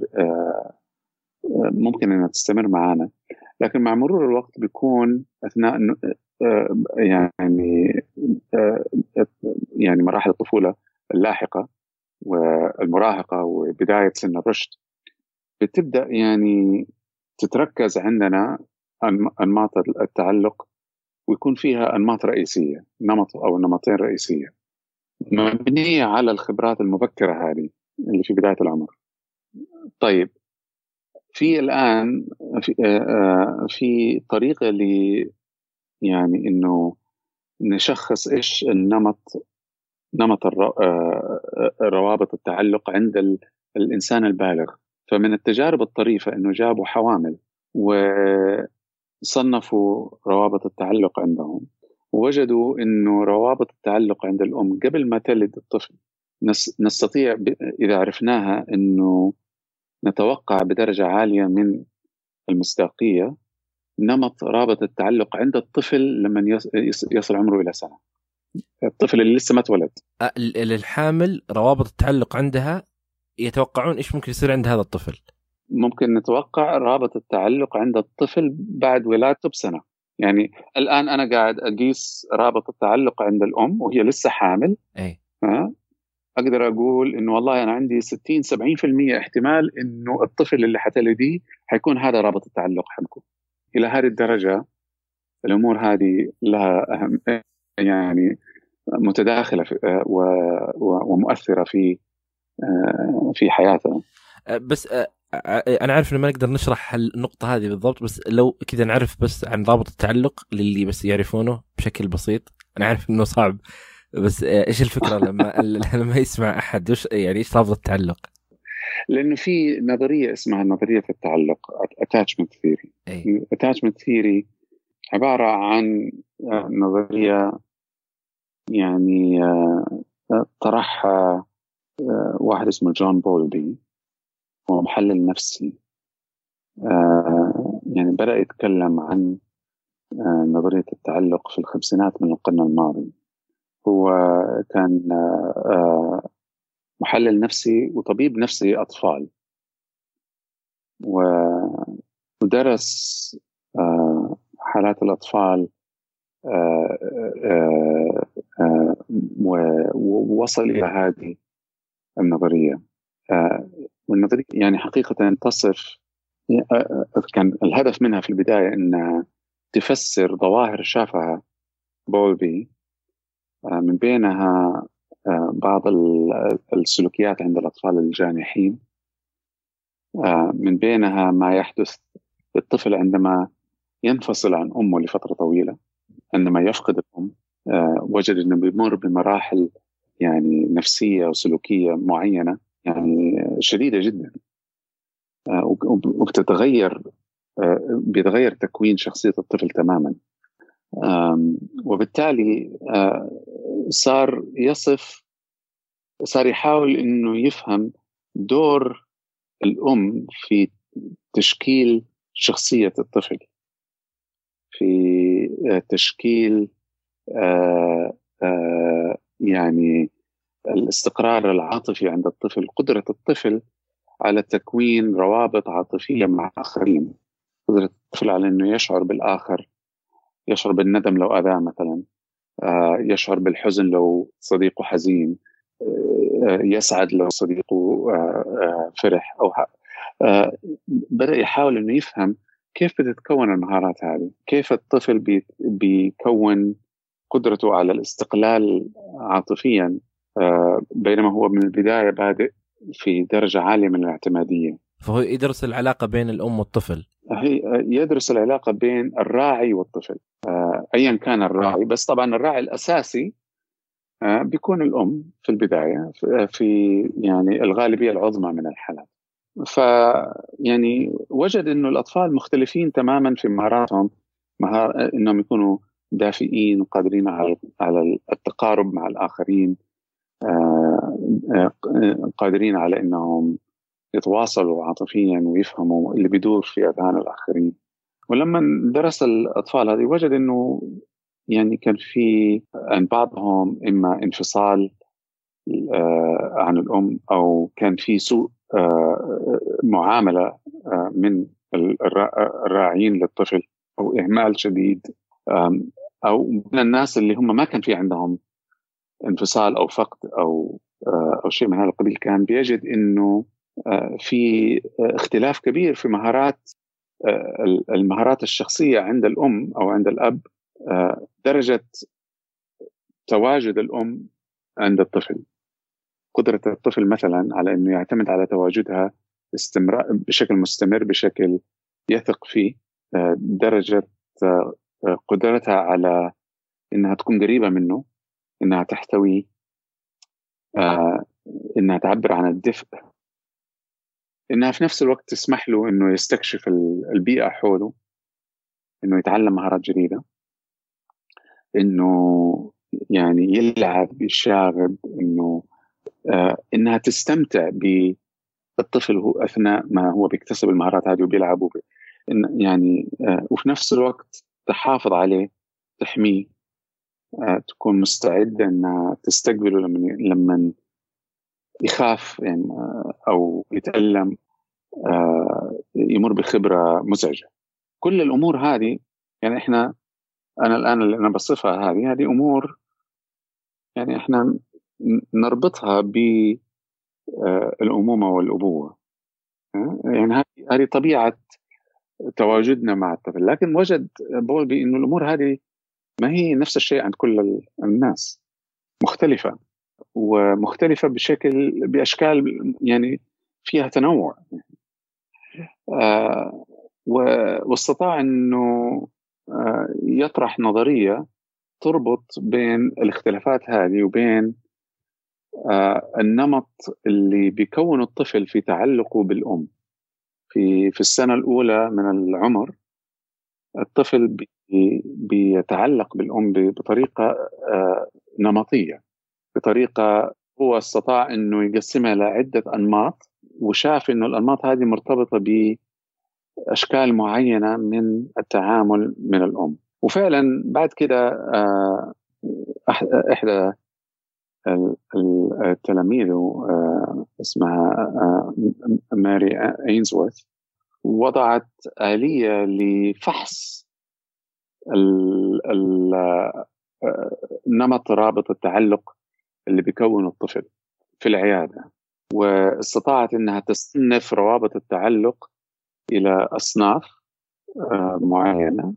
ممكن إنها تستمر معنا لكن مع مرور الوقت بيكون أثناء يعني يعني مراحل الطفولة اللاحقة والمراهقة وبداية سن الرشد بتبدأ يعني تتركز عندنا أنماط التعلق ويكون فيها أنماط رئيسية نمط أو نمطين رئيسية. مبنية على الخبرات المبكرة هذه اللي في بداية العمر. طيب في الآن في, في طريقة ل يعني إنه نشخص إيش النمط نمط آه، روابط التعلق عند الإنسان البالغ. فمن التجارب الطريفة إنه جابوا حوامل وصنفوا روابط التعلق عندهم ووجدوا إنه روابط التعلق عند الأم قبل ما تلد الطفل. نستطيع إذا عرفناها إنه نتوقع بدرجة عالية من المصداقية نمط رابط التعلق عند الطفل لما يصل عمره إلى سنة. الطفل اللي لسه ما تولد للحامل روابط التعلق عندها يتوقعون إيش ممكن يصير عند هذا الطفل. ممكن نتوقع رابط التعلق عند الطفل بعد ولادته بسنة. يعني الآن أنا قاعد أقيس رابط التعلق عند الأم وهي لسه حامل. اي أقدر أقول إنه والله أنا عندي 60 70% احتمال إنه الطفل اللي حتلديه حيكون هذا رابط التعلق حقكم إلى هذه الدرجة الأمور هذه لها أهم يعني متداخلة ومؤثرة في في حياتنا. بس أنا عارف إنه ما نقدر نشرح النقطه هذه بالضبط بس لو كذا نعرف بس عن ضابط التعلق للي بس يعرفونه بشكل بسيط. أنا عارف إنه صعب. بس إيش الفكرة لما لما يسمع أحد؟ وش يعني إيش رابط التعلق؟ لأنه في نظرية اسمها نظرية التعلق attachment theory attachment theory عبارة عن نظرية يعني آه، طرحها آه، واحد اسمه جون بولبي هو محلل نفسي. آه، يعني بدأ يتكلم عن نظرية التعلق في الخمسينات من القرن الماضي. هو كان محلل نفسي وطبيب نفسي أطفال ودرس آه، حالات الأطفال آه، آه، ووصل إلى هذه النظرية. والنظرية يعني حقيقة تصف كان الهدف منها في البداية إنها تفسر ظواهر شافها بولبي. من بينها بعض السلوكيات عند الأطفال الجانحين. من بينها ما يحدث للطفل عندما ينفصل عن أمه لفترة طويلة عندما يفقد الأم وجد أنه بيمر بمراحل يعني نفسية وسلوكية معينة يعني شديدة جدا. آه، وبتتغير آه، بيتغير تكوين شخصية الطفل تماما. وبالتالي صار يصف صار يحاول إنه يفهم دور الأم في تشكيل شخصية الطفل في تشكيل يعني الاستقرار العاطفي عند الطفل قدرة الطفل على تكوين روابط عاطفية مع الآخرين قدرة الطفل على أنه يشعر بالآخر. يشعر بالندم لو أذاه مثلا آه، يشعر بالحزن لو صديقه حزين آه، يسعد لو صديقه آه، فرح أو بدأ يحاول أنه يفهم كيف بتتكون المهارات هذه كيف الطفل بيكون قدرته على الاستقلال عاطفيا آه، بينما هو من البداية بادئ في درجة عالية من الاعتمادية. فهو يدرس العلاقة بين الأم والطفل. هي يدرس العلاقة بين الراعي والطفل. آه، ايا كان الراعي بس طبعا الراعي الأساسي آه، بيكون الأم في البداية في يعني الغالبية العظمى من الحالات. ف يعني وجد إنه الأطفال مختلفين تماما في مهاراتهم مهار إنهم يكونوا دافئين وقادرين على على التقارب مع الآخرين آه، قادرين على إنهم يتواصلوا عاطفيا ويفهموا اللي بيدور في أذهان الآخرين. ولما درس الأطفال هذه وجد إنه يعني كان في عند بعضهم إما انفصال آه، عن الأم أو كان في سوء معاملة من الراعيين للطفل أو إهمال شديد أو من الناس اللي هم ما كان في عندهم انفصال أو فقد أو آه، أو شيء من هذا القبيل. كان بيجد إنه آه، في اختلاف كبير في مهارات آه، المهارات الشخصية عند الأم أو عند الأب درجة تواجد الأم عند الطفل. قدرة الطفل مثلا على إنه يعتمد على تواجدها استمرار بشكل مستمر بشكل يثق فيه درجة قدرتها على إنها تكون قريبة منه إنها تحتوي آه إنها تعبر عن الدفء إنها في نفس الوقت تسمح له إنه يستكشف البيئة حوله إنه يتعلم مهارات جديدة إنه يعني يلعب يشاغب إنه آه إنها تستمتع بالطفل هو أثناء ما هو بيكتسب المهارات هذه وبيلعب وبي يعني آه وفي نفس الوقت تحافظ عليه تحميه آه، تكون مستعدة أنها تستقبله لما لما يخاف يعني آه، أو يتألم آه، يمر بخبرة مزعجة. كل الأمور هذه يعني إحنا أنا الآن اللي أنا بصفها هذه هذه أمور يعني إحنا نربطها بالأمومة والأبوة. يعني هذه طبيعة تواجدنا مع الطفل. لكن وجد بولبي إنه الأمور هذه ما هي نفس الشيء عند كل الناس. مختلفة. ومختلفة بشكل بأشكال يعني فيها تنوع. آه واستطاع إنه آه يطرح نظرية تربط بين الاختلافات هذه وبين آه النمط اللي بيكون الطفل في تعلقه بالأم. في في السنة الأولى من العمر الطفل بيتعلق بالأم بطريقة نمطية. بطريقة هو استطاع إنه يقسمها لعدة أنماط وشاف إنه الأنماط هذه مرتبطة بأشكال معينة من التعامل من الأم. وفعلا بعد كده آه، إحدى التلاميذ آه، اسمها آه، ماري أينزورث وضعت آلية لفحص نمط رابط التعلق اللي بيكون الطفل في العيادة واستطاعت إنها تصنف روابط التعلق إلى أصناف آه، معينة.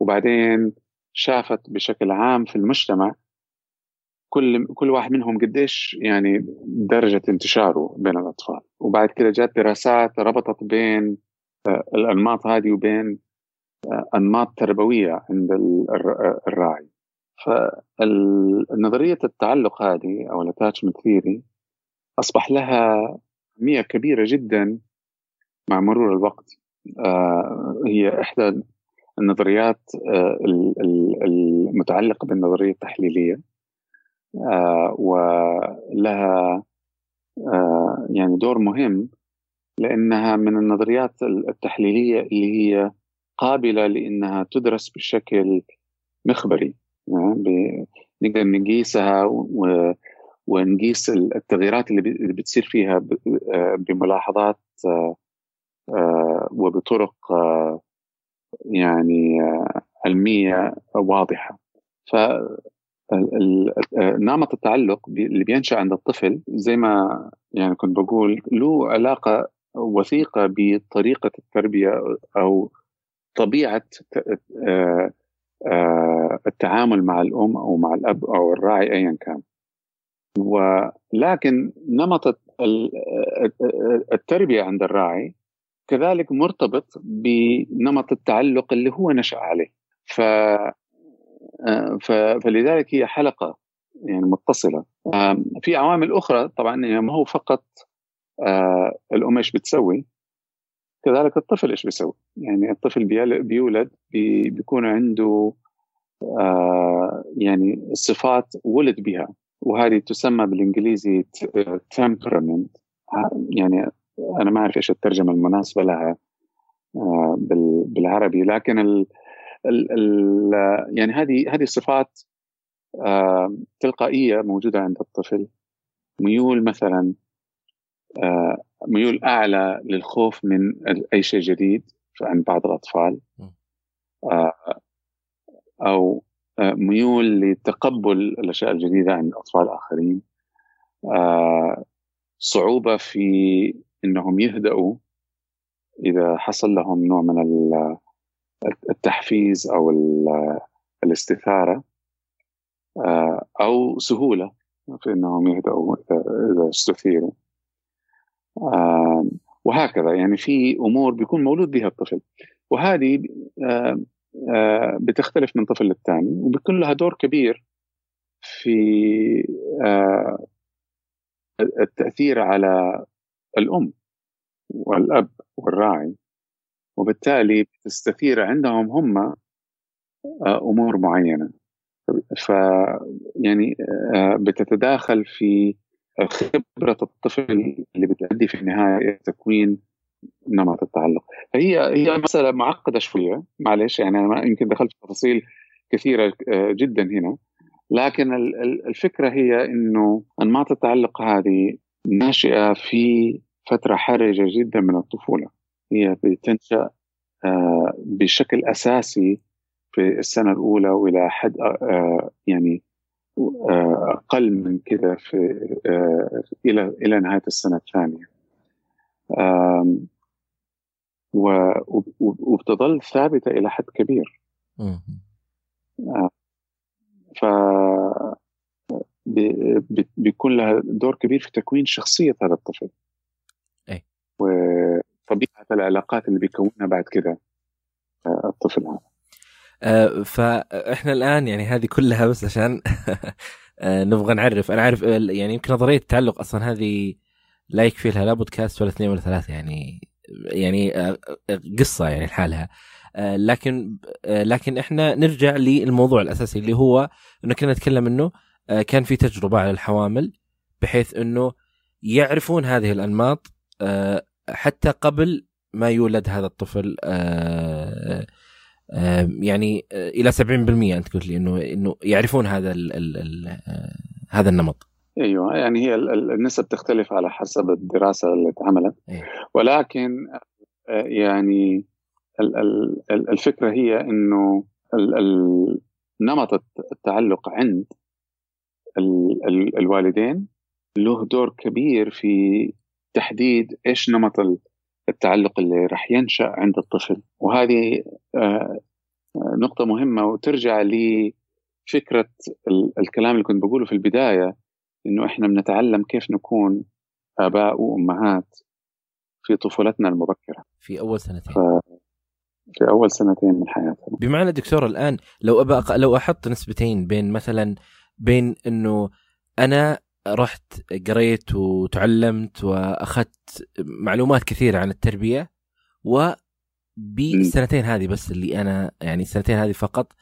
وبعدين شافت بشكل عام في المجتمع كل كل واحد منهم قديش يعني درجة انتشاره بين الأطفال. وبعد كده جات دراسات ربطت بين آه، الأنماط هذه وبين آه، أنماط تربوية عند الراعي. فنظريه التعلق هذه أو الاتاتشمنت ثيري أصبح لها أهمية كبيرة جدا مع مرور الوقت. آه، هي إحدى النظريات المتعلقة بالنظرية التحليلية. ولها يعني دور مهم لأنها من النظريات التحليلية اللي هي قابلة لأنها تدرس بشكل مخبري. نقدر نقيسها ونقيس التغييرات اللي بتصير فيها بملاحظات وبطرق يعني علمية واضحة. ف نمط التعلق اللي بينشأ عند الطفل زي ما يعني كنت بقول له علاقة وثيقة بطريقة التربية أو طبيعة آه، آه، التعامل مع الأم أو مع الأب أو الراعي ايا كان. ولكن نمط التربية عند الراعي كذلك مرتبط بنمط التعلق اللي هو نشأ عليه. ف آه، فلذلك هي حلقة يعني متصلة. في عوامل أخرى طبعا ما هو فقط الأم إيش بتسوي؟ كذلك الطفل إيش بيسوي؟ يعني الطفل بيولد بيكون عنده آه يعني صفات ولد بها وهذه تسمى بالإنجليزي temperament يعني أنا ما أعرف إيش الترجمة المناسبة لها آه بالعربي لكن ال ال ال يعني هذه هذه صفات آه تلقائية موجودة عند الطفل ميول مثلا آه ميول أعلى للخوف من أي شيء جديد عند بعض الأطفال. آه، أو آه، ميول لتقبل الأشياء الجديدة عند الاطفال الاخرين آه، صعوبة في إنهم يهدأوا إذا حصل لهم نوع من التحفيز أو الاستثارة. أو سهولة في إنهم يهدأوا إذا استثيروا. وهكذا. يعني في أمور بيكون مولود بها الطفل. وهذه بتختلف من طفل للثاني وبيكون لها دور كبير في التأثير على الأم والأب والراعي. وبالتالي بتستثير عندهم هم أمور معينة. ف يعني بتتداخل في خبرة الطفل اللي بتؤدي في النهاية تكوين نمط التعلق. فهي هي مسألة معقدة شوية معلش يعني أنا يمكن دخلت في تفاصيل كثيرة آه، جدا هنا. لكن الفكرة هي إنه أنماط التعلق هذه ناشئة في فترة حرجة جدا من الطفولة. هي بتنشأ آه، بشكل أساسي في السنة الأولى وإلى حد آه، يعني أقل من كده في إلى إلى نهاية السنة الثانية. وبتظل ثابتة إلى حد كبير. ف بيكون لها دور كبير في تكوين شخصية هذا الطفل. أي. وطبيعه العلاقات اللي بيكونها بعد كده الطفل هذا. آه، فاحنا الآن يعني هذه كلها بس عشان آه، نبغى نعرف. أنا عارف يعني يمكن نظرية التعلق أصلا هذه لا يكفي لها لا بودكاست ولا اثنين ولا ثلاثة يعني يعني آه، قصة يعني لحالها. لكن لكن إحنا نرجع للموضوع الأساسي اللي هو إنه كنا نتكلم إنه كان في تجربة على الحوامل بحيث إنه يعرفون هذه الأنماط حتى قبل ما يولد هذا الطفل يعني آه، إلى 70% أنت قلت لي إنه إنه يعرفون هذا ال ال ال آه، هذا النمط أيوه يعني هي النسب تختلف على حسب الدراسة اللي اتعملت أيوة. ولكن آه، يعني الفكرة هي إنه نمط التعلق عند الوالدين له دور كبير في تحديد إيش نمط التعلق اللي راح ينشأ عند الطفل. وهذه آه، نقطة مهمة وترجع لفكرة الكلام اللي كنت بقوله في البداية إنه إحنا بنتعلم كيف نكون آباء وأمهات في طفولتنا المبكرة. في أول سنتين. في أول سنتين من حياتنا. بمعنى دكتور الآن لو أبقى لو أحط نسبتين بين مثلا بين إنه أنا رحت قريت وتعلمت وأخذت معلومات كثيرة عن التربية و بالسنتين هذه بس اللي أنا يعني السنتين هذه فقط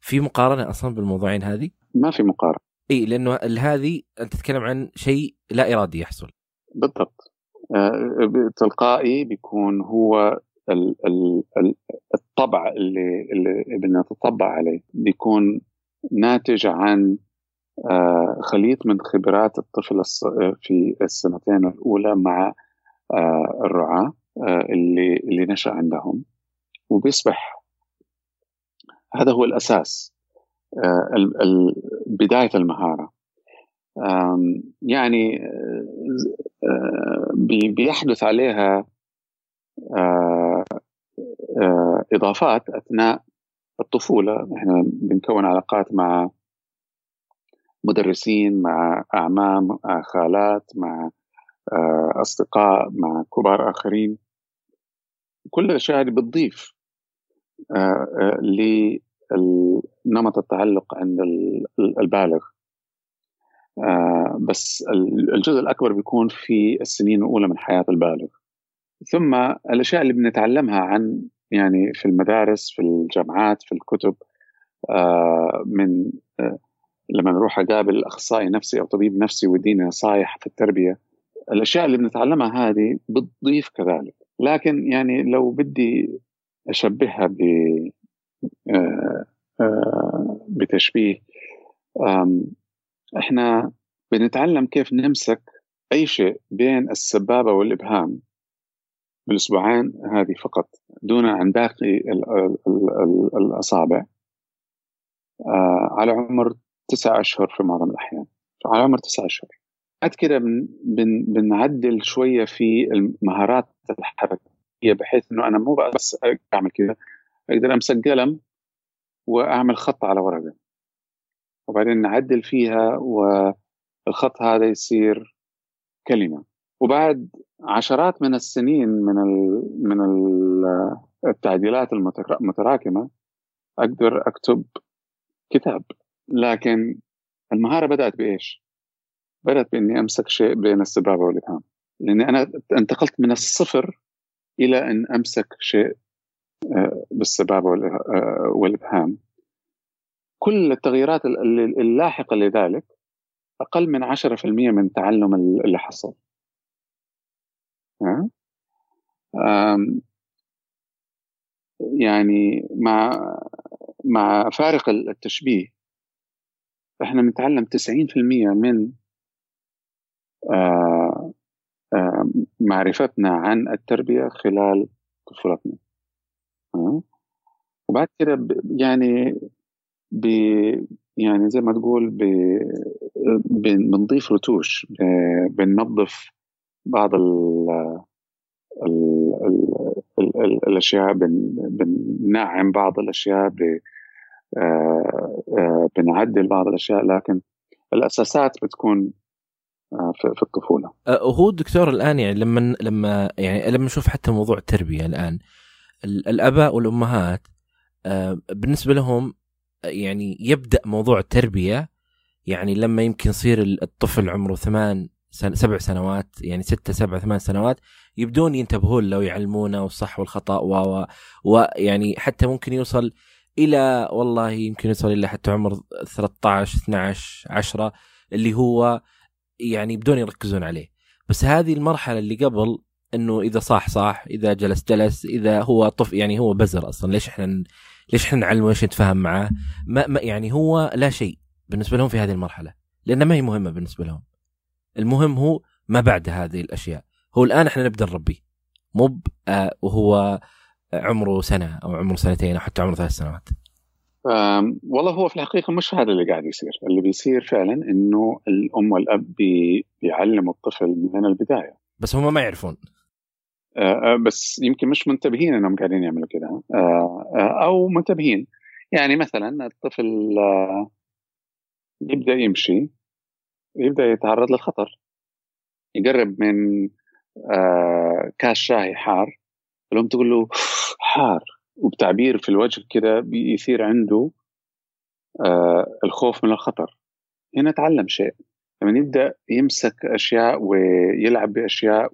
في مقارنة أصلا بالموضوعين هذه؟ ما في مقارنة. إي لأنه هذه أنت تتكلم عن شيء لا إرادي يحصل. بالضبط. آه تلقائي بيكون هو ال ال ال الطبع اللي اللي بدنا نتطبع عليه. بيكون ناتج عن خليط من خبرات الطفل في السنتين الأولى مع آه، الرعاة آه، اللي اللي نشأ عندهم. وبيصبح هذا هو الأساس بداية المهارة. يعني بيحدث عليها إضافات أثناء الطفولة. إحنا بنكون علاقات مع مدرسين مع أعمام خالات مع آه، أصدقاء مع كبار آخرين. كل الأشياء هذه بتضيف آه، آه، لنمط التعلق عند البالغ. بس الجزء الأكبر بيكون في السنين الأولى من حياة البالغ. ثم الأشياء اللي بنتعلمها عن يعني في المدارس في الجامعات في الكتب من لما نروح أقابل أخصائي نفسي أو طبيب نفسي ويديني نصائح في التربية الأشياء اللي بنتعلمها هذه بتضيف كذلك. لكن يعني لو بدي أشبهها ب آه، آه، بتشبيه إحنا بنتعلم كيف نمسك أي شيء بين السبابة والإبهام بالأسبوعين هذه فقط دون عن باقي الأصابع. آه، على عمر تسعة أشهر في معظم الأحيان. على عمر تسعة أشهر. بعد كده بن بن بنعدل شوية في المهارات الحركية بحيث إنه أنا مو بس أعمل كده أقدر أمسك قلم وأعمل خط على ورقة. وبعدين نعدل فيها والخط هذا يصير كلمة. وبعد عشرات من السنين من ال من ال التعديلات المتراكمة أقدر أكتب كتاب. لكن المهارة بدأت بإيش؟ بدأت بإني أمسك شيء بين السبابة والإبهام. لأني أنا انتقلت من الصفر إلى أن أمسك شيء آه، بالسبابة آه، والإبهام. كل التغييرات اللاحقة لذلك أقل من 10% من تعلم اللي حصل. يعني مع مع فارق التشبيه إحنا بنتعلم 90% من آه، آه، معرفتنا عن التربية خلال طفولتنا آه. وبعد كده يعني ب يعني زي ما تقول بنضيف رتوش بننظف بعض ال ال ال الأشياء بننعم بعض الأشياء بنعدل بعض الأشياء لكن الأساسات بتكون آه، في الطفولة. هو الدكتور الآن يعني لما لما يعني لما نشوف حتى موضوع التربية الآن الأباء والأمهات بالنسبة لهم يعني يبدأ موضوع التربية يعني لما يمكن يصير الطفل عمره ثمان سن سبع سنوات يعني ستة سبع ثمان سنوات يبدون ينتبهون له ويعلمونه والصح والخطأ و ويعني حتى ممكن يوصل إلى والله يمكن يوصل إلى حتى عمر 13 12 10 اللي هو يعني بدون يركزون عليه. بس هذه المرحلة اللي قبل إنه إذا صاح صاح إذا جلس جلس إذا هو طف يعني هو بزر أصلا. ليش إحنا ليش إحنا نعلمه ليش نتفاهم معاه؟ ما, ما يعني هو لا شيء بالنسبة لهم في هذه المرحلة لانها ما هي مهمة بالنسبة لهم. المهم هو ما بعد هذه الأشياء. هو الآن إحنا نبدأ نربيه. مو آه وهو عمره سنة أو عمره سنتين أو حتى عمره ثلاث سنوات. والله هو في الحقيقة مش هذا اللي قاعد يصير. اللي بيصير فعلا إنه الأم والأب بي بيعلموا الطفل من البداية. بس هم ما يعرفون. بس يمكن مش منتبهين إنهم قاعدين يعملوا كده. أو منتبهين. يعني مثلا الطفل يبدأ يمشي يبدأ يتعرض للخطر. يقرب من كاس شاي حار. الام تقول له حار. وبتعبير في الوجه كده بيثير عنده الخوف من الخطر. هنا تعلم شيء. لما يبدأ يمسك أشياء ويلعب بأشياء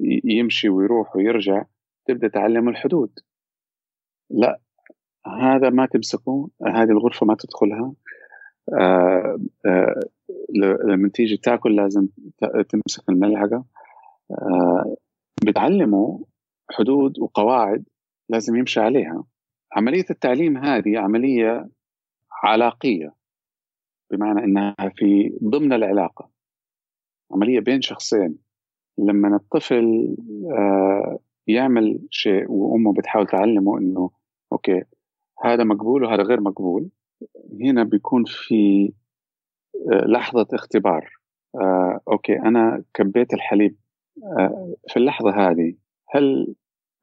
ويمشي ويروح ويرجع تبدأ تعلم الحدود. لا هذا ما تمسكه هذه الغرفة ما تدخلها. آه آه لما تيجي تاكل لازم تمسك الملعقة. آه بتعلمه حدود وقواعد لازم يمشي عليها. عملية التعليم هذه عملية علاقية بمعنى إنها في ضمن العلاقة. عملية بين شخصين. لما الطفل آه يعمل شيء وأمه بتحاول تعلمه إنه okay هذا مقبول وهذا غير مقبول هنا بيكون في آه لحظة اختبار. آه okay أنا كبيت الحليب في اللحظة هذه هل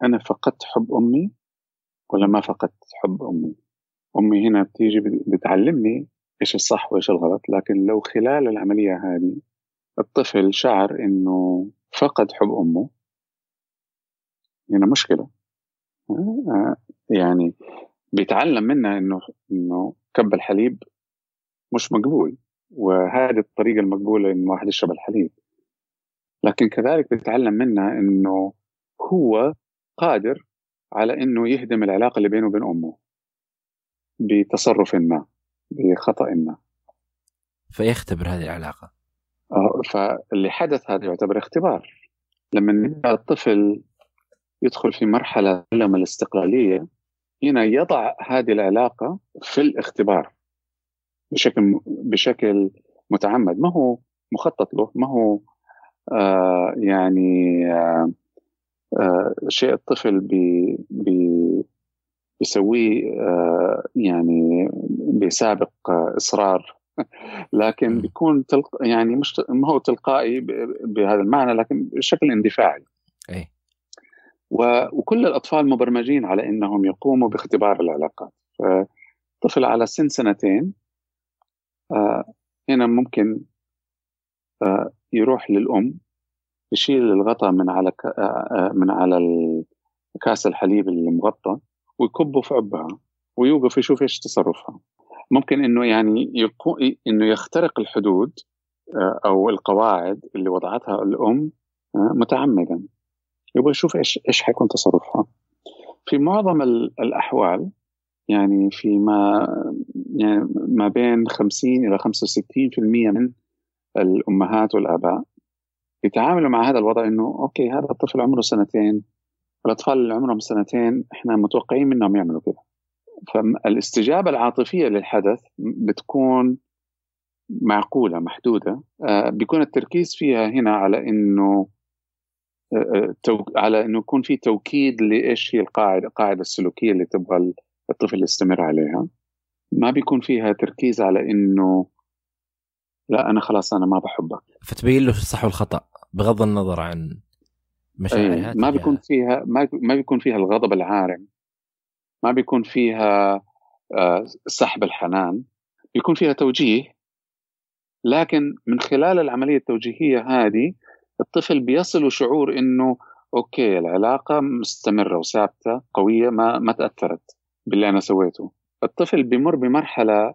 أنا فقدت حب أمي ولا ما فقدت حب أمي؟ أمي هنا بتيجي بتعلمني إيش الصح وإيش الغلط لكن لو خلال العملية هذه الطفل شعر إنه فقد حب أمه هنا مشكلة. يعني بيتعلم منها إنه إنه كب الحليب مش مقبول وهذه الطريقة المقبولة انه واحد يشرب الحليب. لكن كذلك بيتعلم منها إنه هو قادر على إنه يهدم العلاقة اللي بينه وبين أمه بتصرف ما بخطأ ما. فيختبر هذه العلاقة. فاللي حدث هذا يعتبر اختبار. لما الطفل يدخل في مرحلة تعلم الاستقلالية هنا يضع هذه العلاقة في الاختبار. بشكل بشكل متعمد. ما هو مخطط له؟ ما هو آه يعني آه آه شيء الطفل بي بي بيسويه آه يعني بسابق آه إصرار. لكن بيكون تلق... يعني مش ما هو تلقائي بهذا المعنى لكن بشكل اندفاعي. و... وكل الأطفال مبرمجين على إنهم يقوموا باختبار العلاقات. فطفل على سن سنتين آه هنا ممكن آه يروح للأم يشيل الغطاء من على ك... آه من على كاس الحليب المغطى ويكبه في عبها ويوقف يشوف إيش تصرفها. ممكن إنه يعني يكون إنه يخترق الحدود أو القواعد اللي وضعتها الأم متعمدا. يبغى يشوف إيش إيش حيكون تصرفها. في معظم الأحوال يعني في ما يعني ما بين 50 إلى 65% من الأمهات والآباء يتعاملوا مع هذا الوضع إنه أوكي هذا الطفل عمره سنتين الأطفال اللي عمرهم سنتين إحنا متوقعين منهم يعملوا كذا. فالاستجابة العاطفية للحدث بتكون معقولة محدودة. بيكون التركيز فيها هنا على إنه على إنه يكون في توكيد لإيش هي القاعدة القاعدة السلوكية اللي تبغى الطفل يستمر عليها. ما بيكون فيها تركيز على إنه لا أنا خلاص أنا ما بحبك. فتبين له الصح والخطأ بغض النظر عن مشاعرها ما بيكون فيها ما بيكون فيها الغضب العارم. ما بيكون فيها سحب الحنان. بيكون فيها توجيه. لكن من خلال العملية التوجيهية هذه الطفل بيصل شعور إنه أوكي العلاقة مستمرة وثابتة قوية ما ما تأثرت باللي أنا سويته. الطفل بيمر بمرحلة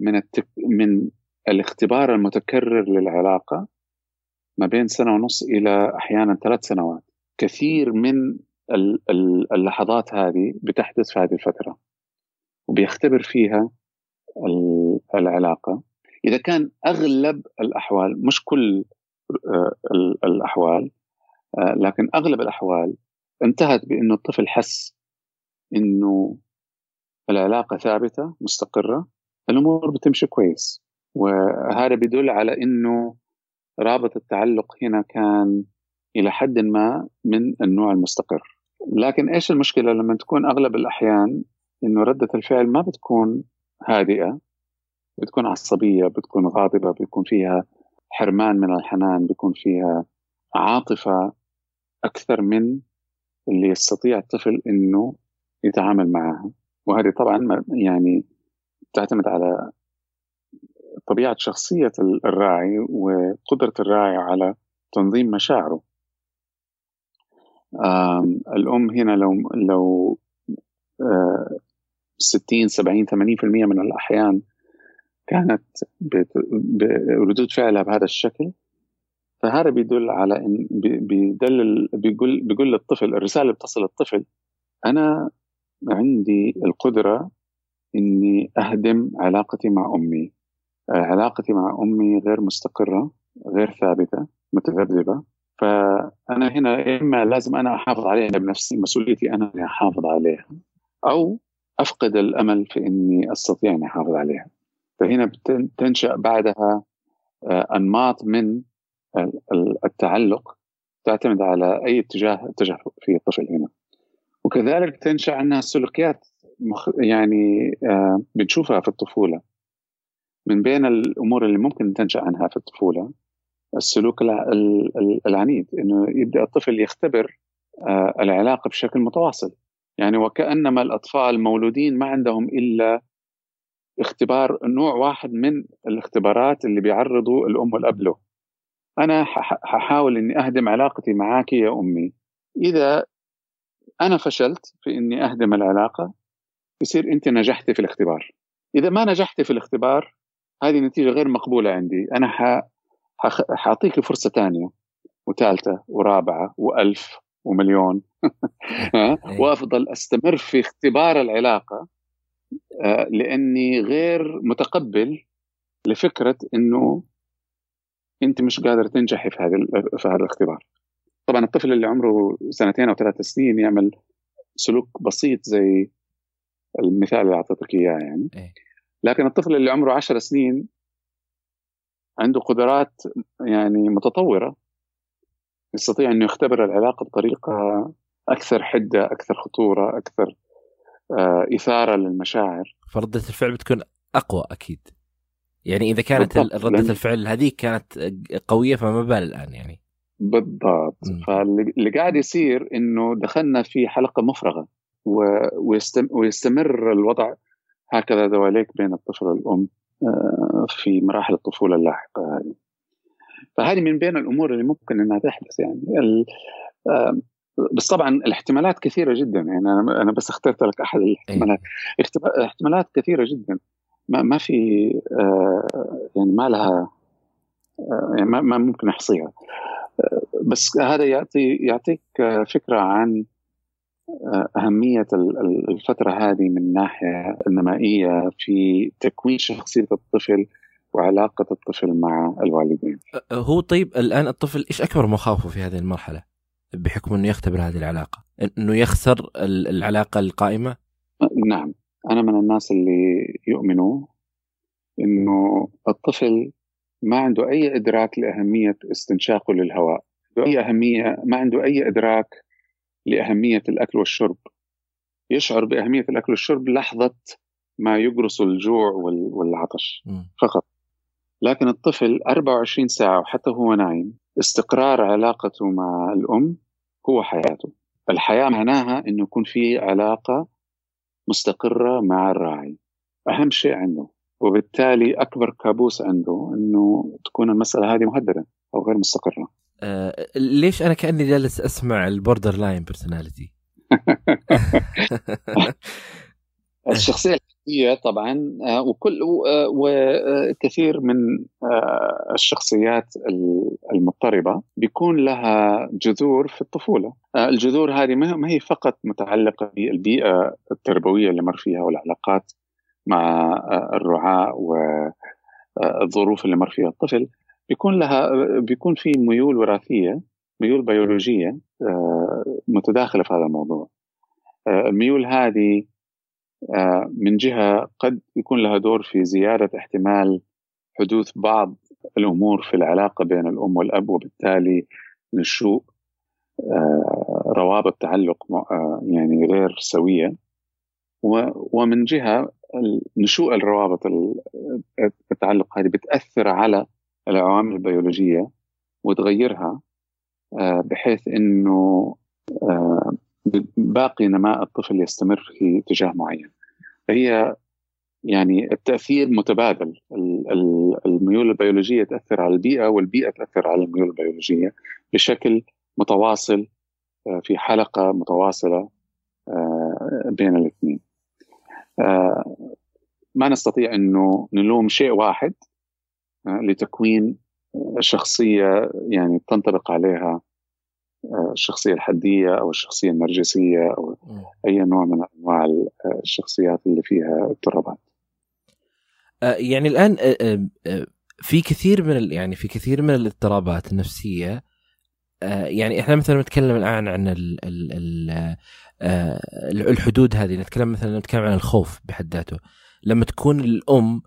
من التك... من الاختبار المتكرر للعلاقة ما بين سنة ونص إلى أحيانا ثلاث سنوات. كثير من اللحظات هذه بتحدث في هذه الفترة وبيختبر فيها العلاقة. إذا كان أغلب الأحوال مش كل الأحوال لكن أغلب الأحوال انتهت بأنه الطفل حس أنه العلاقة ثابتة مستقرة الأمور بتمشي كويس. وهذا بيدل على أنه رابط التعلق هنا كان إلى حد ما من النوع المستقر. لكن إيش المشكلة لما تكون أغلب الأحيان إنه ردة الفعل ما بتكون هادئة بتكون عصبية بتكون غاضبة بيكون فيها حرمان من الحنان بيكون فيها عاطفة أكثر من اللي يستطيع الطفل إنه يتعامل معها. وهذه طبعا يعني تعتمد على طبيعة شخصية الراعي وقدرة الراعي على تنظيم مشاعره. الأم هنا لو لو 60 70 80% من الأحيان كانت بردود فعلها بهذا الشكل فهذا بيدل على إن بيدلل بيقول بيقول للطفل الرسالة اللي بتصل للطفل أنا عندي القدرة إني أهدم علاقتي مع أمي. علاقتي مع أمي غير مستقرة غير ثابتة متذبذبة. فأنا هنا إما لازم أنا أحافظ عليها بنفسي مسؤوليتي أنا اني أحافظ عليها أو أفقد الأمل في إني أستطيع اني أحافظ عليها. فهنا تنشأ بعدها آه، أنماط من التعلق تعتمد على أي اتجاه اتجه في الطفل هنا. وكذلك تنشأ عنها سلوكيات مخ يعني آه، بنشوفها في الطفولة. من بين الأمور اللي ممكن تنشا عنها في الطفولة السلوك العنيد إنه يبدأ الطفل يختبر آه، العلاقة بشكل متواصل. يعني وكأنما الأطفال مولودين ما عندهم إلا اختبار نوع واحد من الاختبارات اللي بيعرضوا الأم والأب له. أنا ححاول إني أهدم علاقتي معك يا أمي. إذا أنا فشلت في إني أهدم العلاقة يصير أنت نجحتي في الاختبار. إذا ما نجحتي في الاختبار هذه نتيجة غير مقبولة عندي. أنا ح... حأعطيك فرصة ثانية وثالثة ورابعة وألف ومليون. إيه. وأفضل أستمر في اختبار العلاقة آه، لأني غير متقبل لفكرة إنه أنت مش قادر تنجحي في هذا في هذا الاختبار. طبعا الطفل اللي عمره سنتين أو ثلاث سنين يعمل سلوك بسيط زي المثال اللي أعطيتك إياه يعني. إيه. لكن الطفل اللي عمره عشر سنين عنده قدرات يعني متطورة يستطيع انه يختبر العلاقة بطريقة أكثر حدة أكثر خطورة أكثر آه، إثارة للمشاعر. فردة الفعل بتكون أقوى أكيد. يعني إذا كانت ردة الفعل هذيك كانت قوية فما بال الآن يعني. بالضبط. فاللي قاعد يصير إنه دخلنا في حلقة مفرغة ويستمر الوضع هكذا دواليك بين الطفل والأم آه، في مراحل الطفولة اللاحقة هذه. فهذه من بين الأمور اللي ممكن إنها تحدث يعني. بس طبعا الاحتمالات كثيرة جدا يعني. أنا أنا بس اخترت لك أحد الاحتمالات. إيه. احتمالات كثيرة جدا. ما ما في آه، يعني ما لها آه، يعني ما ممكن أحصيها. بس هذا يعطي يعطيك فكرة عن أهمية الفترة هذه من الناحية النمائية في تكوين شخصية الطفل وعلاقة الطفل مع الوالدين. هو طيب الآن الطفل إيش أكبر مخاوفه في هذه المرحلة؟ بحكم أنه يختبر هذه العلاقة. أنه يخسر العلاقة القائمة؟ نعم. أنا من الناس اللي يؤمنوا أنه الطفل ما عنده أي إدراك لأهمية استنشاقه للهواء. أي أهمية ما عنده أي إدراك لأهمية الأكل والشرب. يشعر بأهمية الأكل والشرب لحظة ما يقرص الجوع والعطش فقط. لكن الطفل 24 ساعة وحتى هو نايم استقرار علاقته مع الأم هو حياته. الحياة معناها أنه يكون في علاقة مستقرة مع الراعي. أهم شيء عنده وبالتالي أكبر كابوس عنده أنه تكون المسألة هذه مهددة أو غير مستقرة. آه ليش أنا كأني جالس أسمع ال borderline personality الشخصية الحدية طبعا آه، وكل آه، وكثير من الشخصيات المضطربة بيكون لها جذور في الطفولة. الجذور هذه ما هي فقط متعلقة بالبيئة التربوية اللي مر فيها والعلاقات مع الرعاة والظروف اللي مر فيها الطفل. بيكون لها بيكون في ميول وراثية ميول بيولوجية آه، متداخلة في هذا الموضوع. آه، الميول هذه آه، من جهة قد يكون لها دور في زيادة احتمال حدوث بعض الأمور في العلاقة بين الأم والأب وبالتالي نشوء روابط تعلق يعني غير سوية. ومن جهة نشوء الروابط التعلق هذه بتأثر على العوامل البيولوجية وتغيرها بحيث إنه باقي نماء الطفل يستمر في اتجاه معين. فهي يعني التأثير متبادل. الميول البيولوجية تأثر على البيئة والبيئة تأثر على الميول البيولوجية بشكل متواصل آه، في حلقة متواصلة آه، بين الاثنين. آه، ما نستطيع إنه نلوم شيء واحد لتكوين شخصية يعني تنطبق عليها الشخصية الحدية أو الشخصية النرجسية أو أي نوع من أنواع الشخصيات اللي فيها اضطرابات. يعني الآن في كثير من يعني في كثير من الاضطرابات النفسية يعني إحنا مثلا نتكلم الآن عن ال ال ال الحدود هذه نتكلم مثلا نتكلم عن الخوف بحد ذاته لما تكون الأم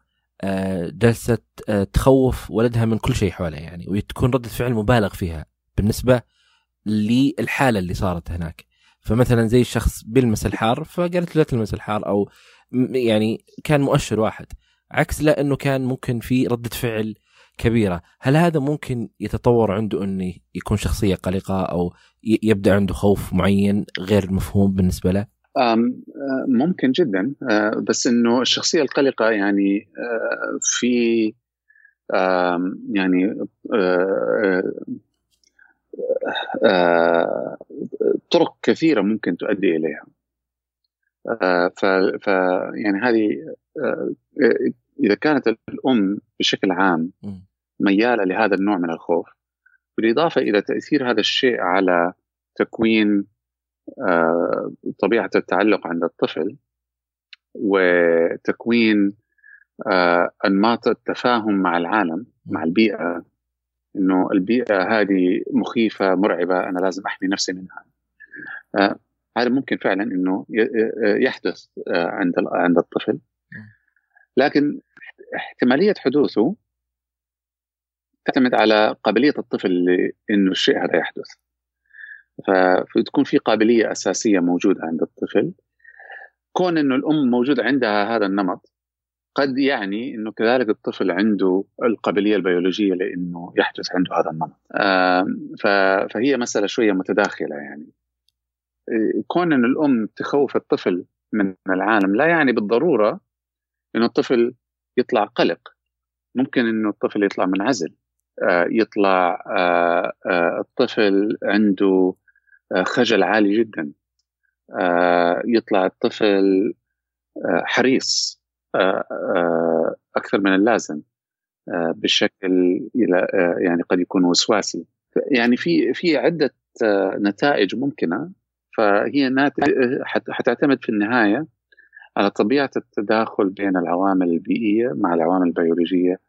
جالسه تخوف ولدها من كل شيء حولها يعني وتكون ردة فعل مبالغ فيها بالنسبة للحالة اللي صارت هناك. فمثلا زي الشخص بيلمس الحار فقالت له لا تلمس الحار أو يعني كان مؤشر واحد عكس لا إنه كان ممكن في ردة فعل كبيرة. هل هذا ممكن يتطور عنده إنه يكون شخصية قلقة أو يبدأ عنده خوف معين غير مفهوم بالنسبة له؟ ممكن جدا. بس إنه الشخصية القلقة يعني في يعني طرق كثيرة ممكن تؤدي إليها. ف يعني هذه إذا كانت الأم بشكل عام ميالة لهذا النوع من الخوف بالإضافة إلى تأثير هذا الشيء على تكوين آه، طبيعة التعلق عند الطفل وتكوين آه، أنماط التفاهم مع العالم مع البيئة. إنه البيئة هذه مخيفة مرعبة أنا لازم أحمي نفسي منها. آه، هذا ممكن فعلا إنه يحدث عند عند الطفل. لكن احتمالية حدوثه تعتمد على قابلية الطفل انه الشيء هذا يحدث. فتكون في قابلية أساسية موجودة عند الطفل. كون إنه الأم موجود عندها هذا النمط قد يعني إنه كذلك الطفل عنده القابلية البيولوجية لإنه يحدث عنده هذا النمط. فهي مسألة شوية متداخلة يعني. كون ان الأم تخوف الطفل من العالم لا يعني بالضرورة إنه الطفل يطلع قلق. ممكن إنه الطفل يطلع منعزل. آه، يطلع آه، آه، الطفل عنده خجل عالي جدا يطلع الطفل حريص أكثر من اللازم بشكل يعني قد يكون وسواسي يعني في في عدة نتائج ممكنة فهي حتعتمد في النهاية على طبيعة التداخل بين العوامل البيئية مع العوامل البيولوجية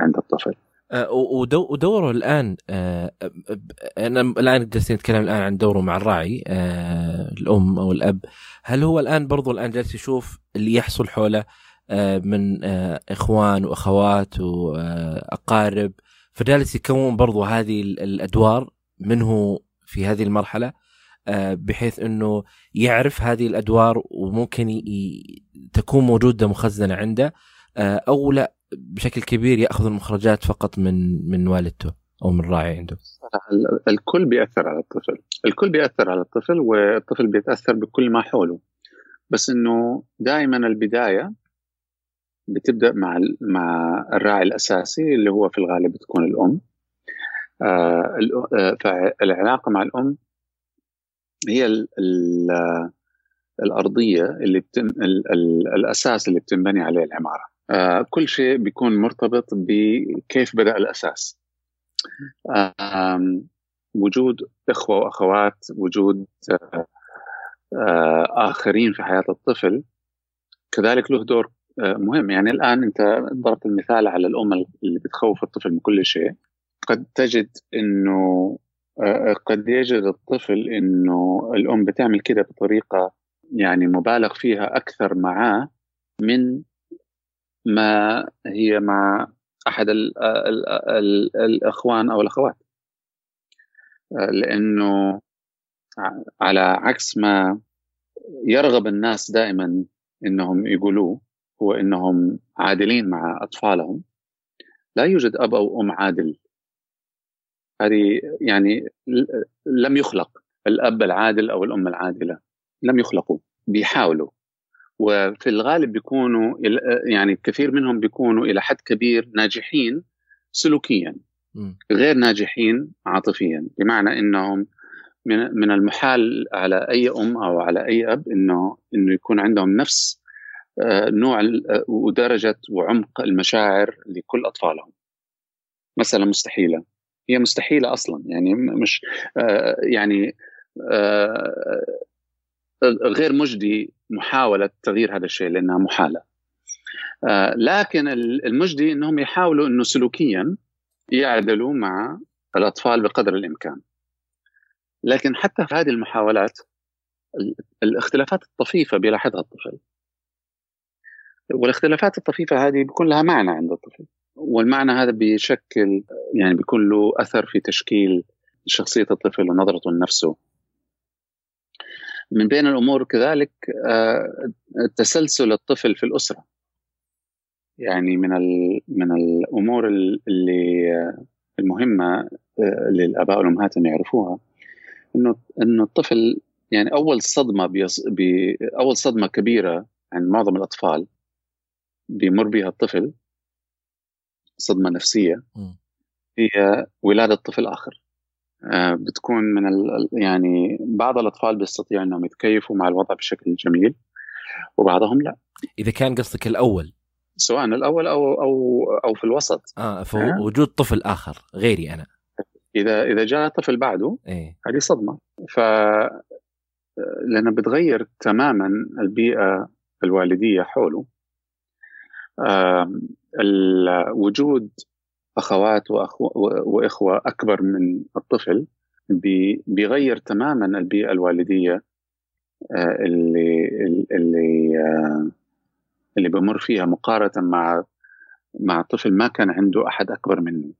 عند الطفل. آه، ودوره الآن آه، أنا الآن جالسين نتكلم الآن عن دوره مع الراعي آه، الأم أو الأب. هل هو الآن برضو الآن جالس يشوف اللي يحصل حوله من إخوان وأخوات وأقارب فجالس يكون برضو هذه الأدوار منه في هذه المرحلة بحيث إنه يعرف هذه الأدوار وممكن تكون موجودة مخزنة عنده أو لا بشكل كبير يأخذ المخرجات فقط من من والدته أو من راعي عنده. الكل بيأثر على الطفل. الكل بيأثر على الطفل والطفل بيتأثر بكل ما حوله. بس إنه دائما البداية بتبدأ مع مع الراعي الأساسي اللي هو في الغالب بتكون الأم. آه, آه، فالعلاقة مع الأم هي ال ال الأرضية اللي ال الأساس اللي بتنبني عليه العمارة. آه كل شيء بيكون مرتبط بكيف بدأ الأساس. آه وجود إخوة وأخوات وجود آه آخرين في حياة الطفل كذلك له دور آه مهم. يعني الآن أنت ضربت المثال على الأم اللي بتخوف الطفل من كل شيء. قد تجد آه، قد يجد الطفل إنه الأم بتعمل كده بطريقة يعني مبالغ فيها أكثر معاه من ما هي مع أحد ال ال ال الإخوان أو الأخوات. لأنه على عكس ما يرغب الناس دائما إنهم يقولوه هو إنهم عادلين مع أطفالهم. لا يوجد أب أو أم عادل. هذه يعني لم يخلق الأب العادل أو الأم العادلة. لم يخلقوا بيحاولوا. وفي الغالب بيكونوا يعني كثير منهم بيكونوا إلى حد كبير ناجحين سلوكيا غير ناجحين عاطفيا. بمعنى إنهم من من المحال على أي أم أو على أي أب انه إنه يكون عندهم نفس آه، نوع آه، ودرجة وعمق المشاعر لكل أطفالهم. مسألة مستحيلة. هي مستحيلة أصلا. يعني مش آه، يعني غير مجدي محاولة تغيير هذا الشيء لأنها محالة. لكن المجدي إنهم يحاولوا إنه سلوكيا يعدلوا مع الأطفال بقدر الإمكان. لكن حتى في هذه المحاولات الاختلافات الطفيفة بيلاحظها الطفل. والاختلافات الطفيفة هذه بيكون لها معنى عند الطفل. والمعنى هذا بيشكل يعني بيكون له أثر في تشكيل شخصية الطفل ونظرته لنفسه. من بين الأمور كذلك آه، تسلسل الطفل في الأسرة. يعني من من الأمور اللي آه، المهمة آه، للاباء والأمهات إن يعرفوها. إنه إنه الطفل يعني أول صدمة بيص... بي... أول صدمة كبيرة عند معظم الأطفال بيمر بها الطفل صدمة نفسية هي ولادة طفل آخر. بتكون من ال... يعني بعض الأطفال بيستطيعوا إنهم يتكيفوا مع الوضع بشكل جميل وبعضهم لا. إذا كان قصدك الأول. سواء الأول أو أو أو في الوسط. آه فوجود طفل آخر غيري أنا. إذا إذا جاء طفل بعده إيه؟ هذه صدمة. ف لانها بتغير تماما البيئة الوالدية حوله. وجود أخوات وإخوة أكبر من الطفل بيغير تماما البيئة الوالدية آه، اللي اللي آه، اللي بمر فيها مقارنة مع مع طفل ما كان عنده أحد أكبر منه.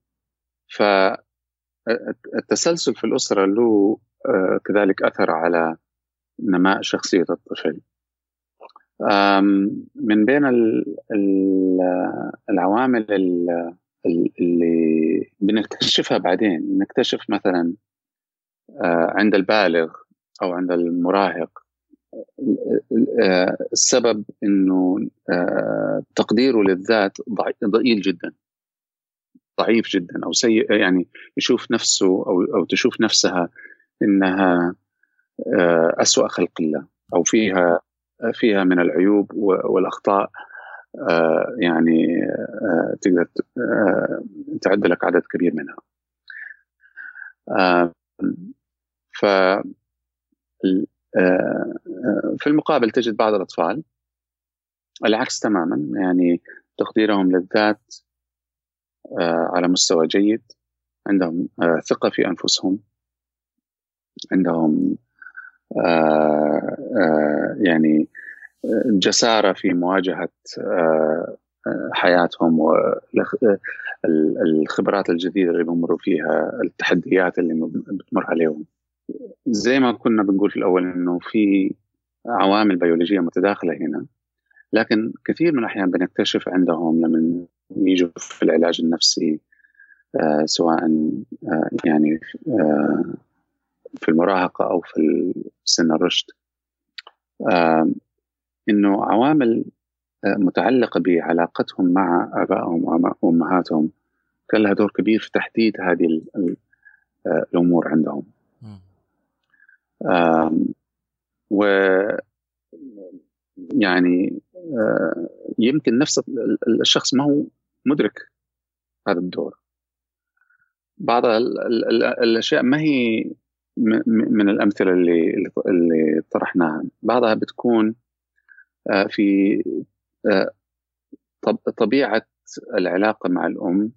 التسلسل في الأسرة له آه، كذلك أثر على نماء شخصية الطفل. من بين العوامل اللي بنكتشفها بعدين. نكتشف مثلا آه، عند البالغ أو عند المراهق آه، السبب إنه تقديره للذات ضئيل جدا. ضعيف جدا أو سيء يعني يشوف نفسه أو أو تشوف نفسها إنها آه، أسوأ خلق الله أو فيها فيها من العيوب والأخطاء. آه، يعني آه، تقدر تعد لك عدد كبير منها. ف في المقابل تجد بعض الأطفال العكس تماما يعني تقديرهم للذات آه، على مستوى جيد عندهم آه، ثقة في أنفسهم عندهم آه، يعني جسارة في مواجهة حياتهم والخبرات الجديدة اللي بمروا فيها التحديات اللي بتمر عليهم. زي ما كنا بنقول في الأول أنه في عوامل بيولوجية متداخلة هنا لكن كثير من الأحيان بنكتشف عندهم لما يجوا في العلاج النفسي آه سواء آه يعني آه في المراهقة أو في سن الرشد. إنه عوامل آه متعلقة بعلاقتهم مع آبائهم وأمهاتهم كان لها دور كبير في تحديد هذه آه، الأمور عندهم. و يعني آه، يمكن نفس الشخص ما هو مدرك هذا الدور. بعض الأشياء ما هي من الأمثلة اللي اللي طرحناها. بعضها بتكون في آه، طبيعة العلاقة مع الأم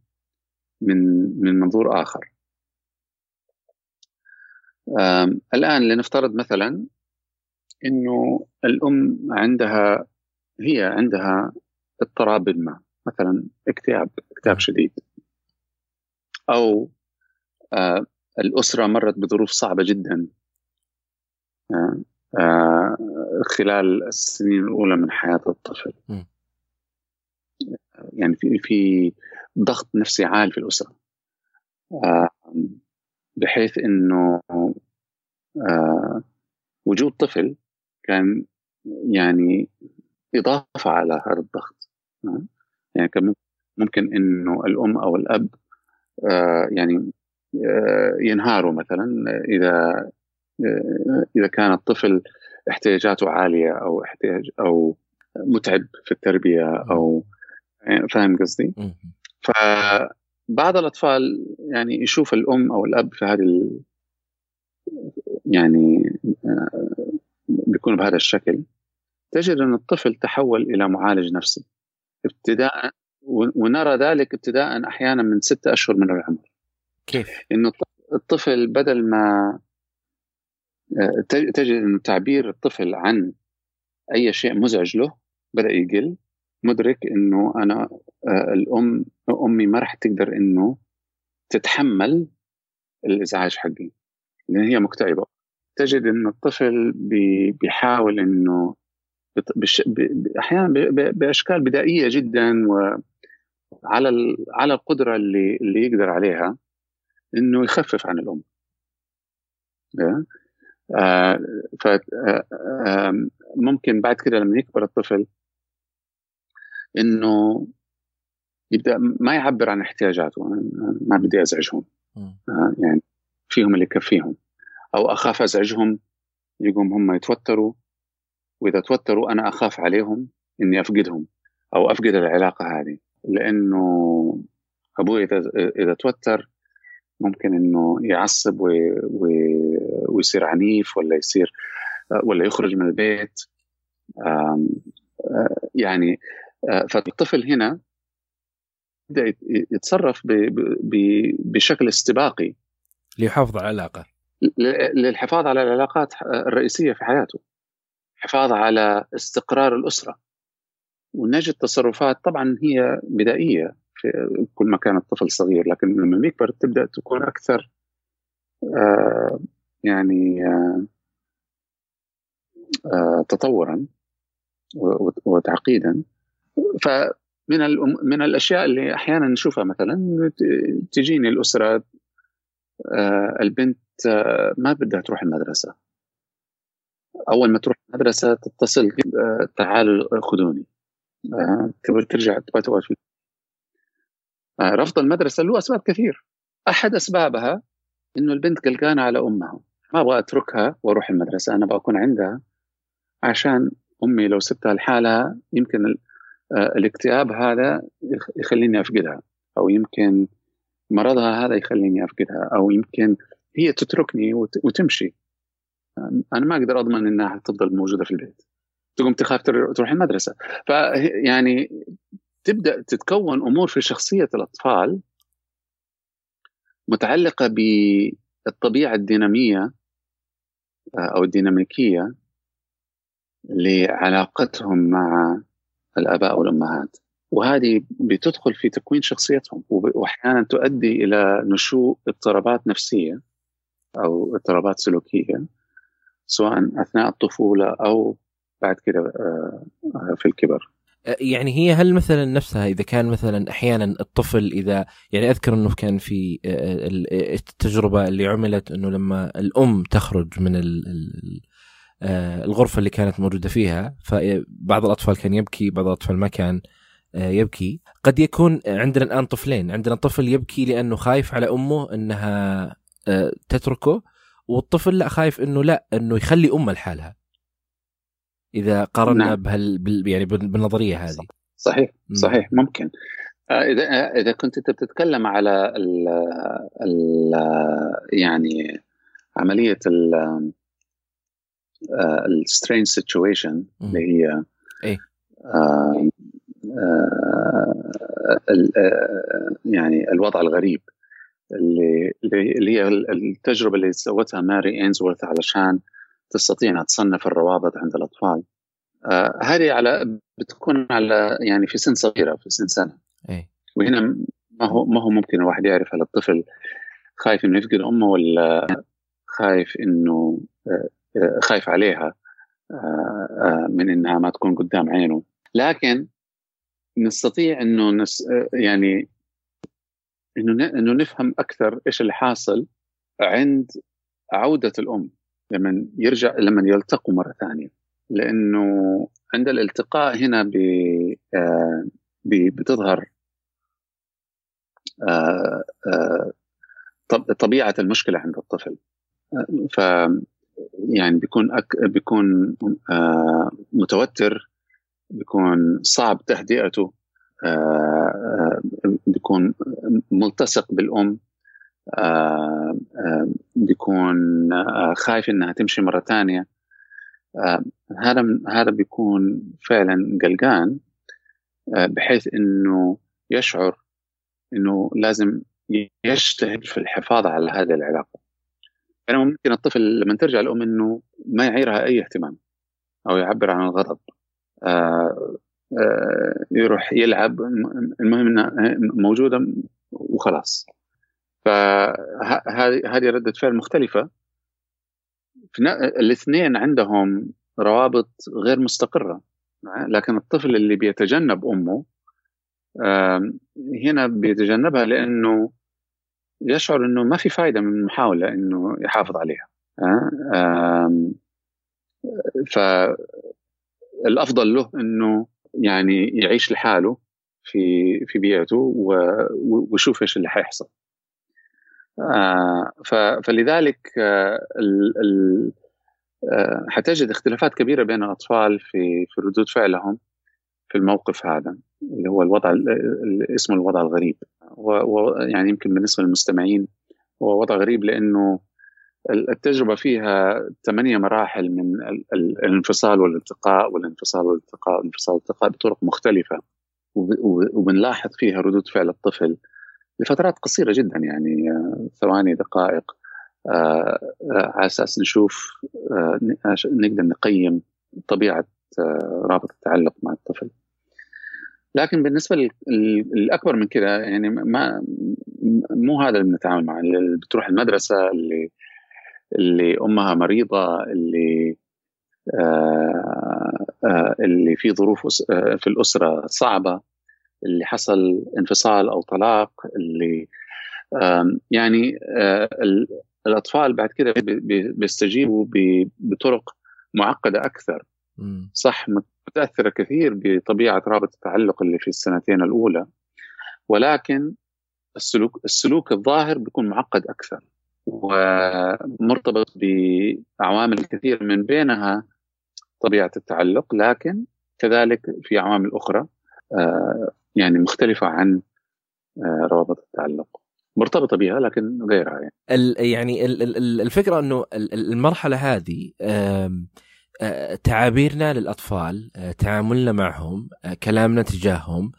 من من منظور آخر. الآن لنفترض مثلا إنه الأم عندها هي عندها اضطراب ما مثلا اكتئاب اكتئاب شديد. أو آه الأسرة مرت بظروف صعبة جدا. آه آه خلال السنين الأولى من حياة الطفل. يعني في في ضغط نفسي عالي في الأسرة. آه بحيث إنه آه وجود طفل كان يعني إضافة على هذا الضغط. يعني كان ممكن إنه الأم أو الأب آه يعني آه ينهاروا مثلا إذا آه إذا كان الطفل احتياجاته عالية أو احتياج أو متعب في التربية أو فاهم قصدي؟ فبعض الأطفال يعني يشوف الأم أو الأب في هذه ال... يعني آه، بيكون بهذا الشكل تجد أن الطفل تحول إلى معالج نفسي ابتداء ونرى ذلك ابتداء أحيانا من ستة أشهر من العمر كيف؟ انه الطفل بدل ما آه، تجد انه تعبير الطفل عن أي شيء مزعج له بدأ يقل مدرك إنه أنا آه، الأم أمي ما راح تقدر إنه تتحمل الإزعاج حقي لأن هي مكتئبة. تجد انه الطفل بيحاول إنه أحيانا بأشكال بدائية جدا وعلى على القدرة اللي اللي يقدر عليها إنه يخفف عن الأم. آه ف آه ممكن بعد كده لما يكبر الطفل إنه يبدأ ما يعبر عن احتياجاته ما بدي أزعجهم. آه يعني فيهم اللي يكفيهم. أو أخاف أزعجهم يقوم هم يتوتروا. وإذا توتروا أنا أخاف عليهم إني أفقدهم أو أفقد العلاقة هذه. لأنه أبوي إذا إذا توتر ممكن إنه يعصب و... و... ويصير عنيف ولا يصير ولا يخرج من البيت. يعني فالطفل هنا يبدأ يتصرف ب... ب... بشكل استباقي. ليحافظ على العلاقه للحفاظ على العلاقات الرئيسية في حياته. حفاظ على استقرار الأسرة. ونجد تصرفات طبعا هي بدائية. كل ما كان الطفل صغير لكن لما يكبر تبدأ تكون أكثر آه يعني آه آه تطورا وتعقيدا. فمن من الأشياء اللي أحيانا نشوفها مثلا تجيني الأسرة آه البنت آه، ما بدها تروح المدرسة. أول ما تروح المدرسة تتصل آه، تعالوا خذوني. تبغى ترجع تبغى تقعد في رفض المدرسة له أسباب كثير. أحد أسبابها إنه البنت قلقانة على أمها. ما أبغى أتركها وأروح المدرسة أنا بكون عندها عشان أمي لو سبتها لحالها يمكن الاكتئاب هذا يخليني أفقدها أو يمكن مرضها هذا يخليني أفقدها أو يمكن هي تتركني وتمشي. أنا ما أقدر أضمن إنها تفضل موجودة في البيت. تقوم تخاف تروح المدرسة. فيعني تبدأ تتكون أمور في شخصية الأطفال متعلقة بالطبيعة الدينامية أو الديناميكية لعلاقتهم مع الآباء والأمهات. وهذه بتدخل في تكوين شخصيتهم واحيانا تؤدي إلى نشوء اضطرابات نفسية أو اضطرابات سلوكية سواء أثناء الطفولة أو بعد كده آه، في الكبر. يعني هي هل مثلا نفسها إذا كان مثلا أحيانا الطفل إذا يعني أذكر إنه كان في التجربة اللي عملت إنه لما الأم تخرج من الغرفة اللي كانت موجودة فيها فبعض الأطفال كان يبكي بعض الأطفال ما كان يبكي. قد يكون عندنا الآن طفلين عندنا طفل يبكي لأنه خايف على أمه إنها تتركه والطفل لا خايف إنه لا إنه يخلي أمه لحالها. إذا قارنا نعم. بهال يعني بالنظرية هذه. صحيح صحيح ممكن. آه، إذا آه، إذا كنت أنت بتتكلم على ال ال يعني عملية ال ال strange situation اللي هي إيه. آه آه يعني الوضع الغريب اللي اللي هي التجربة اللي سوتها ماري إينزورث علشان تستطيع أنها تصنف الروابط عند الأطفال. آه هذه على بتكون على يعني في سن صغيرة في سن سنة. أي. وهنا ما هو ما هو ممكن الواحد يعرف هل الطفل خايف إنه يفقد أمه ولا خايف إنه آه, آه، خايف عليها من إنها ما تكون قدام عينه. لكن نستطيع إنه نس يعني إنه إنه نفهم أكثر إيش اللي حاصل عند عودة الأم. لما يرجع لما يلتقوا مرة ثانية. لأنه عند الالتقاء هنا ب بتظهر طبيعة المشكلة عند الطفل. ف يعني بيكون أك... بيكون آه متوتر بيكون صعب تهدئته آه بيكون ملتصق بالأم. آه آه بيكون آه خايف إنها تمشي مرة ثانية. آه هذا هذا بيكون فعلا قلقان آه بحيث إنه يشعر إنه لازم يجتهد في الحفاظ على هذه العلاقة. يعني ممكن الطفل لما ترجع الأم إنه ما يعيرها أي اهتمام أو يعبر عن الغضب. آه آه يروح يلعب المهم إنها موجودة وخلاص. فهذه هذه ردة فعل مختلفة. الاثنين عندهم روابط غير مستقرة. لكن الطفل اللي بيتجنب آه هنا بيتجنبها لأنه يشعر إنه ما في فائده من المحاولة إنه يحافظ عليها. فالافضل له إنه يعني يعيش لحاله في في بيئته ويشوف إيش اللي حيحصل. فلذلك حتجد اختلافات كبيرة بين الأطفال في في ردود فعلهم في الموقف هذا اللي هو الوضع اسمه الوضع الغريب. ويعني يمكن بالنسبة للمستمعين هو وضع غريب لأنه التجربة فيها ثمانية مراحل من الانفصال والالتقاء والانفصال والالتقاء والانفصال والالتقاء بطرق مختلفة. وبنلاحظ فيها ردود فعل الطفل لفترات قصيرة جدا يعني ثواني دقائق. على أساس نشوف نقدر نقيم طبيعة رابط التعلق مع الطفل. لكن بالنسبة الاكبر من كده يعني ما مو هذا اللي بنتعامل معه. اللي بتروح المدرسة اللي اللي أمها مريضة اللي آآ اللي في ظروف في الأسرة صعبة اللي حصل انفصال أو طلاق اللي يعني الأطفال بعد كده بيستجيبوا بطرق معقدة أكثر. صح متأثرة كثير بطبيعة رابط التعلق اللي في السنتين الأولى. ولكن السلوك السلوك الظاهر بيكون معقد أكثر. ومرتبط بعوامل كثير من بينها طبيعة التعلق لكن كذلك في عوامل أخرى يعني مختلفة عن روابط التعلق. مرتبطة بها لكن غيرها يعني. يعني الفكرة إنه المرحلة هذه تعابيرنا للأطفال تعاملنا معهم كلامنا تجاههم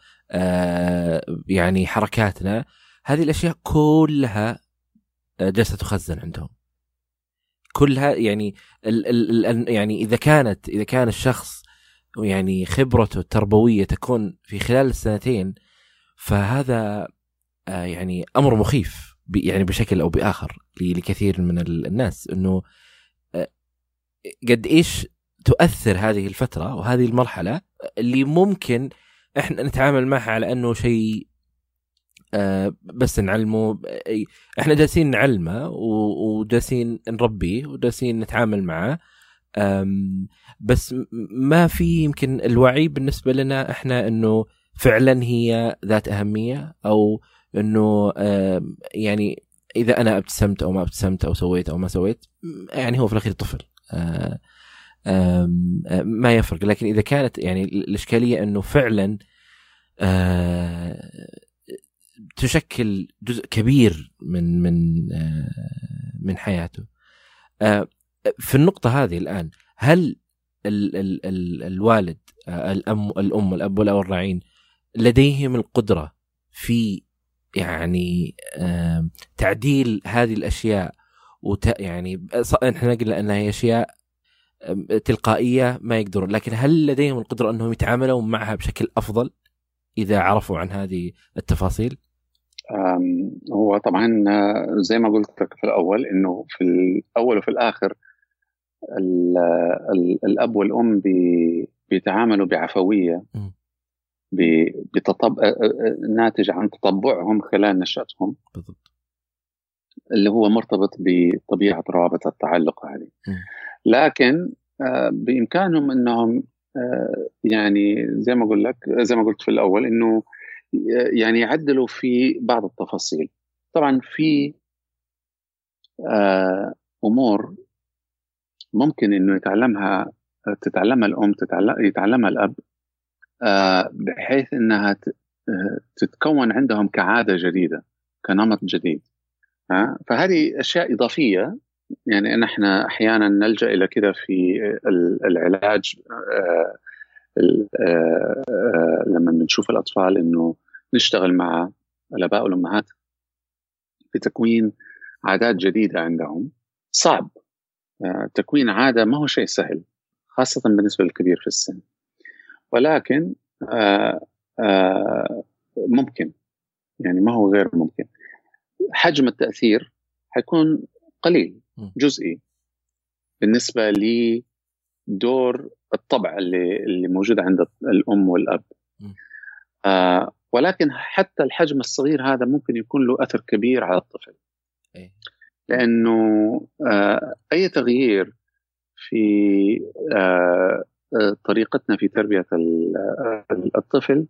يعني حركاتنا هذه الأشياء كلها جالسه تخزن عندهم. كلها يعني يعني إذا كانت إذا كان الشخص يعني خبرته التربوية تكون في خلال السنتين فهذا يعني أمر مخيف يعني بشكل أو بآخر لكثير من الناس إنه قد إيش تؤثر هذه الفترة وهذه المرحلة اللي ممكن إحنا نتعامل معها على أنه شيء آه بس نعلمه إحنا جالسين نعلمه وجالسين نربيه وجالسين نتعامل معه بس ما في يمكن الوعي بالنسبة لنا إحنا إنه فعلا هي ذات أهمية أو إنه يعني إذا أنا ابتسمت أو ما ابتسمت أو سويت أو ما سويت يعني هو في الأخير طفل. ما يفرق. لكن إذا كانت يعني الإشكالية إنه فعلا تشكل جزء كبير من من من حياته. في النقطة هذه الآن هل ال ال ال الوالد الأم الأم الأب والأب الراعين لديهم القدرة في يعني تعديل هذه الأشياء وت يعني إحنا قلنا انها هي أشياء تلقائية ما يقدرون لكن هل لديهم القدرة إنهم يتعاملون معها بشكل أفضل إذا عرفوا عن هذه التفاصيل؟ هو طبعا زي ما قلت لك في الأول إنه في الأول وفي الآخر ال ال الأب والأم بي بيتعاملوا بعفوية بتطب... ناتج عن تطبعهم خلال نشأتهم. بالضبط. اللي هو مرتبط بطبيعة روابط التعلق هذه. لكن آه، بإمكانهم إنهم آه، يعني زي ما أقول لك زي ما قلت في الأول إنه يعني يعدلوا في بعض التفاصيل. طبعا في أمور ممكن إنه يتعلمها تتعلمها الأم يتعلمها الأب بحيث إنها تتكون عندهم كعادة جديدة كنمط جديد. فهذه أشياء إضافية. يعني نحن أحيانا نلجأ إلى كذا في العلاج آه، آه، آه، لما بنشوف الأطفال إنه نشتغل مع الاباء والأمهات في تكوين عادات جديدة عندهم. صعب. تكوين عادة ما هو شيء سهل خاصة بالنسبة للكبير في السن. ولكن ممكن. يعني ما هو غير ممكن. حجم التأثير حيكون قليل جزئي. بالنسبة لدور الطبع اللي اللي موجود عند الأم والأب. آه ولكن حتى الحجم الصغير هذا ممكن يكون له أثر كبير على الطفل. إيه. لأنه آه أي تغيير في آه, آه، طريقتنا في تربية الطفل.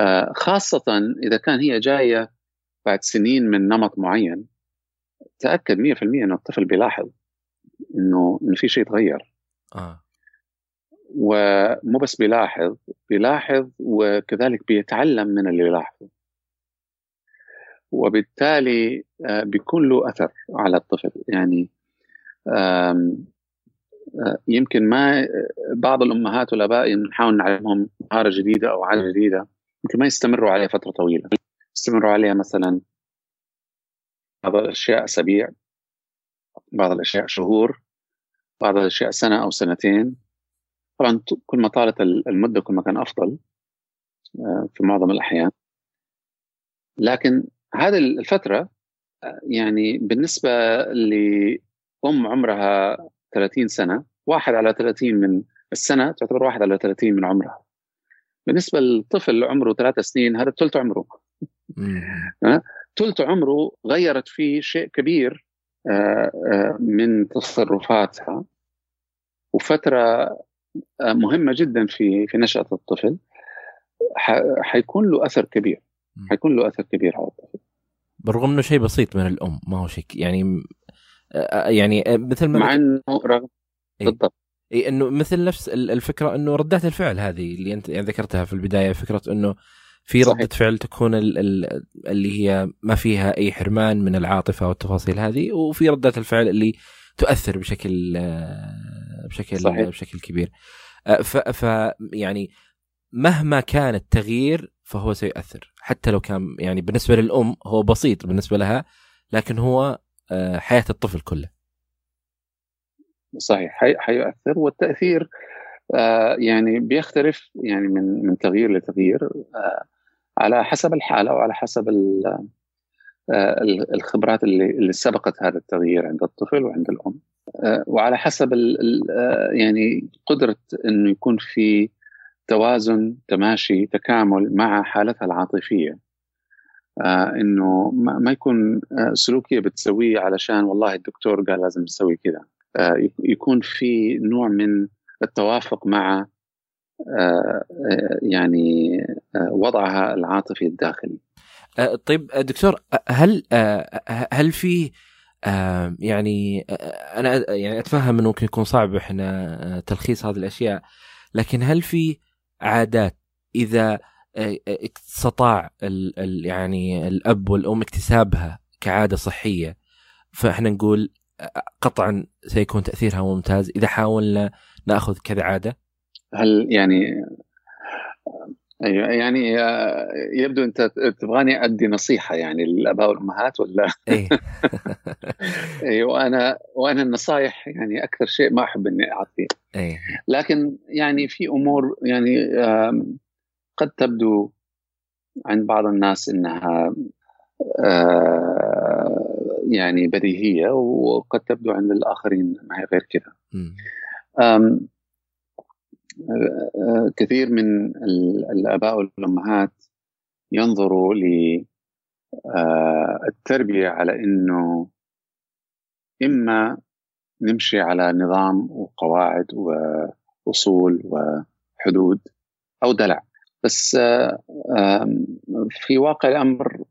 آه، خاصة إذا كان هي جاية بعد سنين من نمط معين تأكد 100% أنه الطفل بيلاحظ أنه إنه في شيء تغير. آه. ومو بس بيلاحظ بيلاحظ وكذلك بيتعلم من اللي يلاحظه وبالتالي آه، بيكون له أثر على الطفل. يعني آه، يمكن ما بعض الأمهات والآباء نحاول نعلمهم مهارة جديدة أو عادة جديدة يمكن ما يستمروا عليها فترة طويلة. يستمروا عليها مثلا بعض الأشياء أسابيع بعض الأشياء شهور بعض الأشياء سنة أو سنتين. طبعا كل ما طالت المدة كل ما كان أفضل آه، في معظم الأحيان. لكن هذه الفترة آه، يعني بالنسبة لأم عمرها 30 سنة واحد على 30 من السنة تعتبر واحد على 30 من عمرها. بالنسبة للطفل عمره ثلاث سنين هذا ثلث عمره. ثلث عمره غيرت فيه شيء كبير آه، آه، من تصرفاتها. وفترة آه، مهمة جدا في في نشأة الطفل. حيكون له أثر كبير. حيكون له أثر كبير على الطفل. بالرغم إنه شيء بسيط من الأم ما هو شيء يعني يعني مثل ما مع إنه رغم إيه. بالضبط إي إنه مثل نفس الفكرة إنه ردات الفعل هذه اللي انت يعني ذكرتها في البداية فكرة إنه في ردة فعل تكون اللي هي ما فيها أي حرمان من العاطفة والتفاصيل هذه وفي ردات الفعل اللي تؤثر بشكل بشكل صحيح. بشكل كبير ف, ف يعني مهما كان التغيير فهو سيؤثر حتى لو كان يعني بالنسبة للأم هو بسيط بالنسبة لها لكن هو حياة الطفل كله. صحيح حيؤثر. والتأثير آه يعني بيختلف يعني من من تغيير لتغيير آه على حسب الحالة وعلى حسب آه الخبرات اللي اللي سبقت هذا التغيير عند الطفل وعند الأم. آه وعلى حسب آه، يعني قدرة إنه يكون في توازن تماشي تكامل مع حالتها العاطفية. آه إنه ما يكون آه سلوكية بتسويه علشان والله الدكتور قال لازم تسوي كذا. آه، يكون في نوع من التوافق مع آه، آه، يعني وضعها العاطفي الداخلي. طيب دكتور هل هل في يعني أنا يعني أتفهم إنه ممكن يكون صعب إحنا تلخيص هذه الأشياء لكن هل في عادات إذا استطاع يعني الأب والأم اكتسابها كعادة صحية. فإحنا نقول قطعا سيكون تأثيرها ممتاز. إذا حاولنا نأخذ كذا عاده هل يعني أيوه يعني يبدو أنت تبغاني أدي نصيحة يعني للاباء والأمهات ولا؟ اي أيوه وأنا وأنا النصائح يعني أكثر شيء ما أحب إني أعطيه. اي لكن يعني في أمور يعني قد تبدو عند بعض الناس إنها يعني بديهية وقد تبدو عند الآخرين ما هي غير كذا. كثير من الآباء والأمهات ينظروا للتربيه على إنه إما نمشي على نظام وقواعد واصول وحدود أو دلع بس في واقع الأمر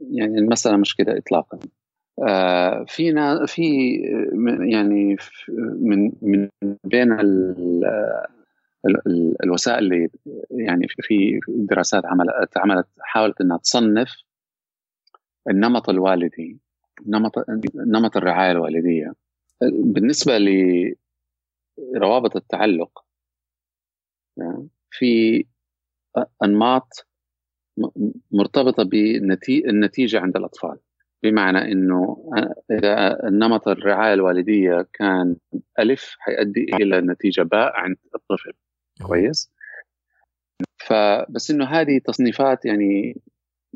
يعني المسألة مش كده اطلاقا. فينا في يعني من من بين الوسائل اللي يعني في دراسات عملت عملت حاولت إنها تصنف النمط الوالدي نمط نمط الرعاية الوالدية. بالنسبة لروابط التعلق في انماط مرتبطة بالنتيجه عند الأطفال. بمعنى إنه إذا نمط الرعاية الوالدية كان ألف حيؤدي إلى نتيجة باء عند الطفل. كويس؟ فبس إنه هذه تصنيفات يعني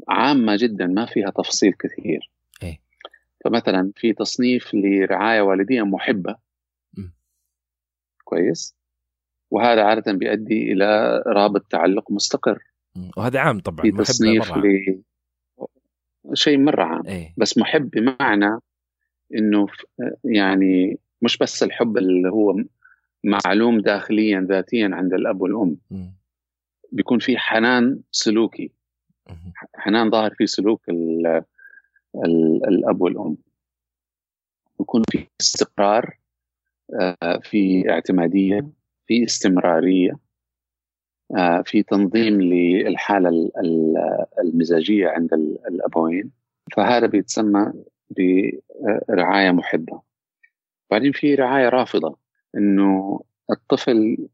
عامة جدا ما فيها تفصيل كثير. أي. فمثلا في تصنيف لرعاية والدية محبة. كويس؟ وهذا عادة بيؤدي إلى رابط تعلق مستقر وهذا عام طبعا في تصنيف ل شيء مرة عام. أي. بس محب بمعنى إنه يعني مش بس الحب اللي هو معلوم داخليا ذاتيا عند الأب والأم. م. بيكون في حنان سلوكي. حنان ظاهر في سلوك ال ال الأب والأم. يكون في استقرار آه، في اعتمادية. في استمرارية آه، في تنظيم للحالة المزاجية عند الأبوين. فهذا بيتسمى برعاية محبة. بعدين في رعاية رافضة إنه الطفل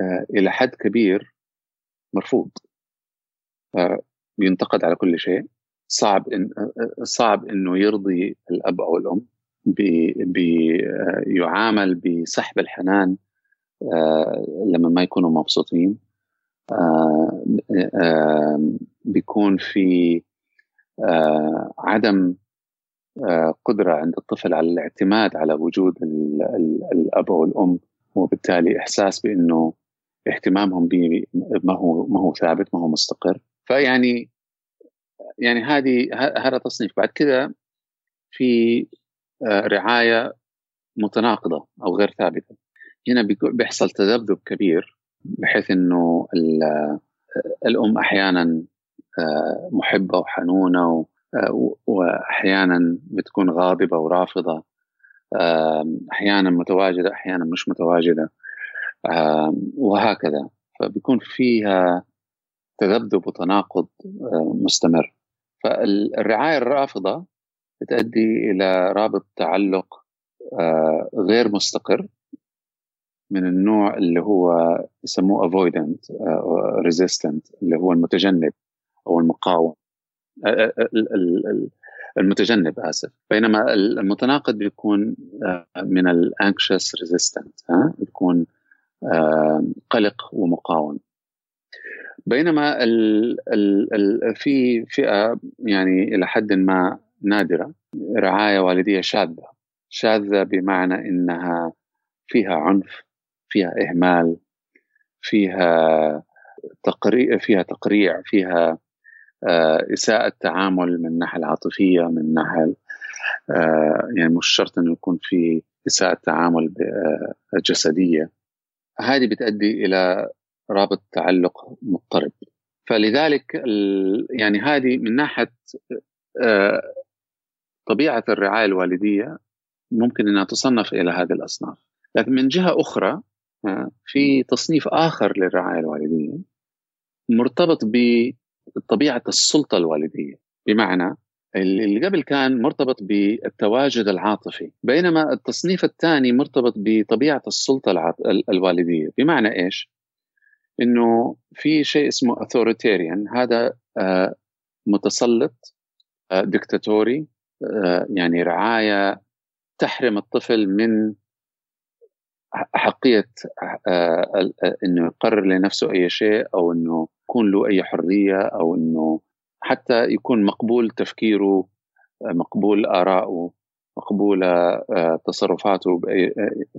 آه، إلى حد كبير مرفوض. بينتقد على كل شيء. صعب إن صعب إنه يرضي الأب أو الأم بيعامل بسحب الحنان آه، لما ما يكونوا مبسوطين. آه، آه، بيكون في عدم قدرة عند الطفل على الاعتماد على وجود الأب أو الأم وبالتالي إحساس بأنه اهتمامهم به ما هو ما هو ثابت ما هو مستقر. فيعني يعني هذه هذا تصنيف. بعد كذا في آه، رعاية متناقضة أو غير ثابتة. هنا بيحصل تذبذب كبير بحيث إنه الأم أحيانا آه، محبة وحنونة آه، واحيانا بتكون غاضبة ورافضة أحيانا متواجدة أحيانا مش متواجدة وهكذا. فبيكون فيها تذبذب وتناقض آه، مستمر. فالرعاية الرافضة بتؤدي إلى رابط تعلق آه، غير مستقر من النوع اللي هو يسموه avoidant آه، resistant اللي هو المتجنب أو المقاوم. المتجنب آسف. بينما المتناقض بيكون من ال anxious resistant بيكون قلق ومقاوم. بينما ال ال ال في فئة يعني إلى حد ما نادرة رعاية والدية شاذة. شاذة بمعنى إنها فيها عنف فيها إهمال فيها تقريع فيها تقريع فيها آه، إساءة تعامل من الناحيه العاطفية من الناحيه آه، يعني مش شرط إنه يكون في إساءة تعامل آه، جسدية. هذه بتؤدي إلى رابط تعلق مضطرب. فلذلك يعني هذه من ناحية طبيعة الرعاية الوالدية ممكن انها تصنف إلى هذه الأصناف. لكن من جهة أخرى في تصنيف آخر للرعاية الوالدية مرتبط بطبيعة السلطة الوالدية. بمعنى اللي قبل كان مرتبط بالتواجد العاطفي بينما التصنيف الثاني مرتبط بطبيعة السلطة الوالدية. بمعنى إيش؟ إنه في شيء اسمه اثوريتيريان هذا آه، متسلط آه، دكتاتوري آه، يعني رعاية تحرم الطفل من حقيه إنه يقرر لنفسه أي شيء أو إنه يكون له أي حرية أو إنه حتى يكون مقبول تفكيره مقبول آراءه مقبولة تصرفاته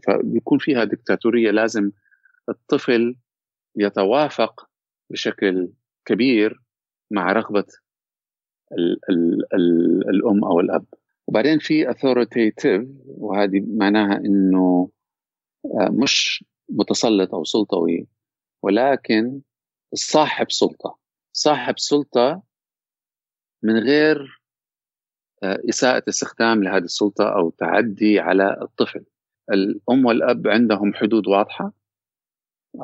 فبيكون فيها دكتاتورية. لازم الطفل يتوافق بشكل كبير مع رغبة ال ال ال الأم أو الأب. وبعدين في authoritative وهذه معناها آه، مش متسلط أو سلطوي ولكن صاحب سلطة. صاحب سلطة من غير آه، إساءة استخدام لهذه السلطة أو تعدي على الطفل. الأم والأب عندهم حدود واضحة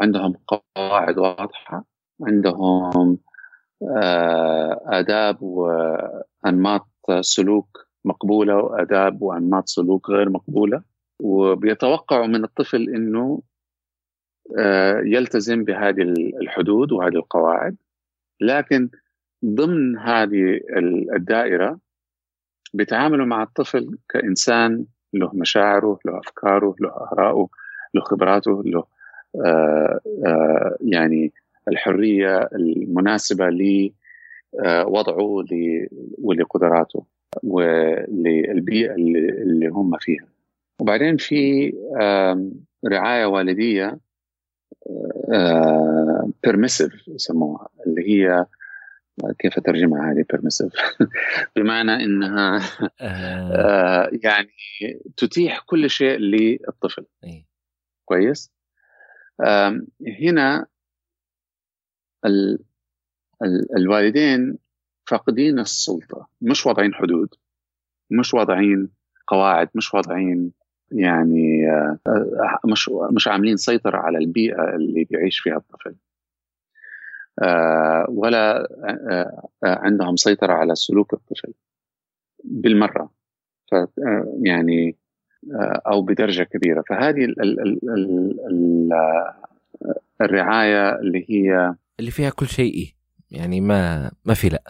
عندهم قواعد واضحة عندهم آه، آداب وأنماط سلوك مقبولة وآداب وأنماط سلوك غير مقبولة. وبيتوقعوا من الطفل أنه آه، يلتزم بهذه الحدود وهذه القواعد. لكن ضمن هذه الدائرة بيتعاملوا مع الطفل كإنسان له مشاعره له أفكاره له آراءه له خبراته له آه، يعني الحرية المناسبة لوضعه ولقدراته وللبيئة اللي هم فيها. وبعدين في رعاية والدية بيرميسيف يسموها اللي هي كيف أترجمها هذه بيرميسيف بمعنى إنها آه. آه، يعني تتيح كل شيء للطفل. كويس هنا ال ال الوالدين فاقدين السلطة مش واضعين حدود مش واضعين قواعد مش واضعين يعني آه، مش مش عاملين سيطرة على البيئة اللي بيعيش فيها الطفل. آه، ولا آه، عندهم سيطرة على سلوك الطفل. بالمرة. ف يعني أو بدرجة كبيرة. فهذه الرعاية اللي هي اللي فيها كل شيء يعني ما ما في لا.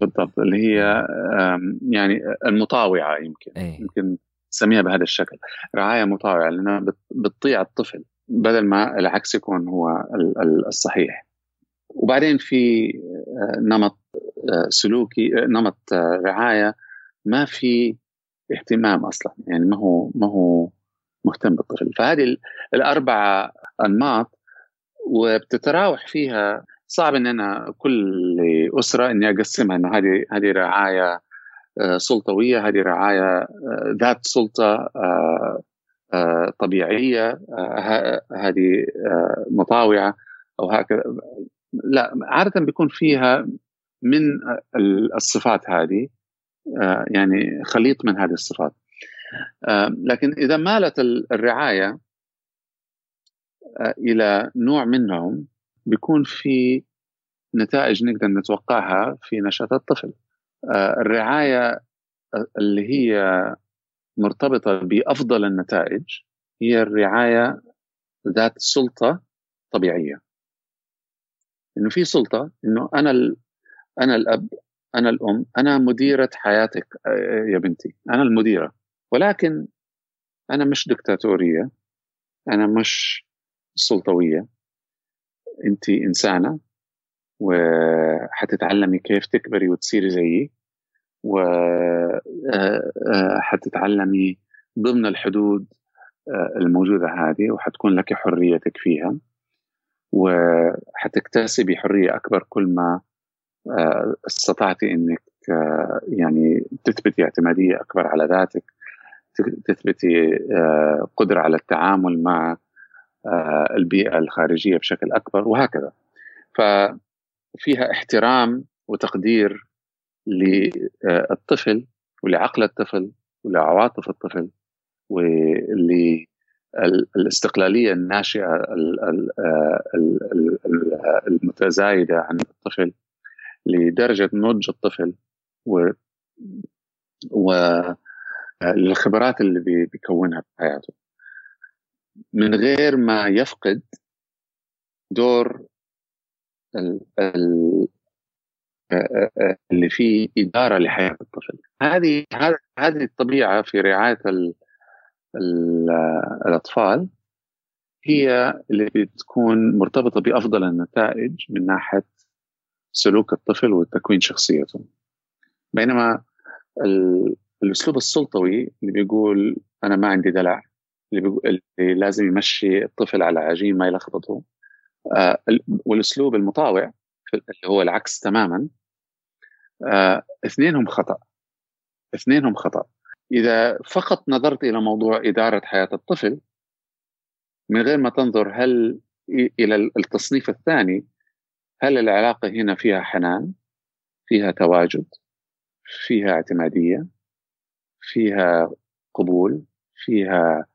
بالضبط. اللي هي يعني المطاوعة يمكن. أي. يمكن نسميها بهذا الشكل. رعاية مطاوعة لانها بتطيع الطفل بدل ما العكس يكون هو الصحيح. وبعدين في آه، نمط آه، سلوكي آه، نمط رعاية ما في اهتمام أصلا. يعني ما هو ما هو مهتم بالطفل. فهذه الاربعه أنماط وبتتراوح فيها صعب إن أنا كل أسرة إني أقسمها إنه هذه هذه رعاية سلطويه هذه رعاية آه، ذات سلطة آه، طبيعية هذه مطاوعة أو هكذا. لا عادة بيكون فيها من الصفات هذه يعني خليط من هذه الصفات. لكن إذا مالت الرعاية آه، إلى نوع منهم بيكون في نتائج نقدر نتوقعها في نشاط الطفل. آه، الرعاية اللي هي مرتبطة بأفضل النتائج هي الرعاية ذات سلطة طبيعية. إنه في سلطة إنه أنا أنا الأب أنا الأم أنا مديرة حياتك آه، يا بنتي أنا المديرة. ولكن أنا مش دكتاتورية أنا مش السلطويه انت إنسانة وحتتعلمي كيف تكبري وتصيري زيي. وحتتعلمي آه، آه، ضمن الحدود آه، الموجودة هذه وحتكون لك حريتك فيها. وحتكتسبي حرية أكبر كل ما استطعتي أنك يعني تثبتي اعتمادية أكبر على ذاتك تثبتي قدرة على التعامل مع البيئة الخارجية بشكل أكبر وهكذا. ففيها احترام وتقدير للطفل ولعقل الطفل ولعواطف الطفل وللاستقلالية الناشئة المتزايدة عن الطفل لدرجة نضج الطفل و والخبرات اللي بيكونها في حياته. من غير ما يفقد دور اللي فيه إدارة لحياة الطفل. هذه هذه الطبيعة في رعاية ال ال الأطفال هي اللي بتكون مرتبطة بأفضل النتائج من ناحية سلوك الطفل وتكوين شخصيته. بينما الأسلوب السلطوي اللي بيقول أنا ما عندي دلع اللي, بيقول اللي لازم يمشي الطفل على عجين ما يلخبطه آه والأسلوب المطاوع اللي هو العكس تماما. آه اثنينهم خطأ. اثنينهم خطأ. إذا فقط نظرت إلى موضوع إدارة حياة الطفل من غير ما تنظر هل إلى التصنيف الثاني هل العلاقة هنا فيها حنان فيها تواجد فيها اعتمادية فيها قبول فيها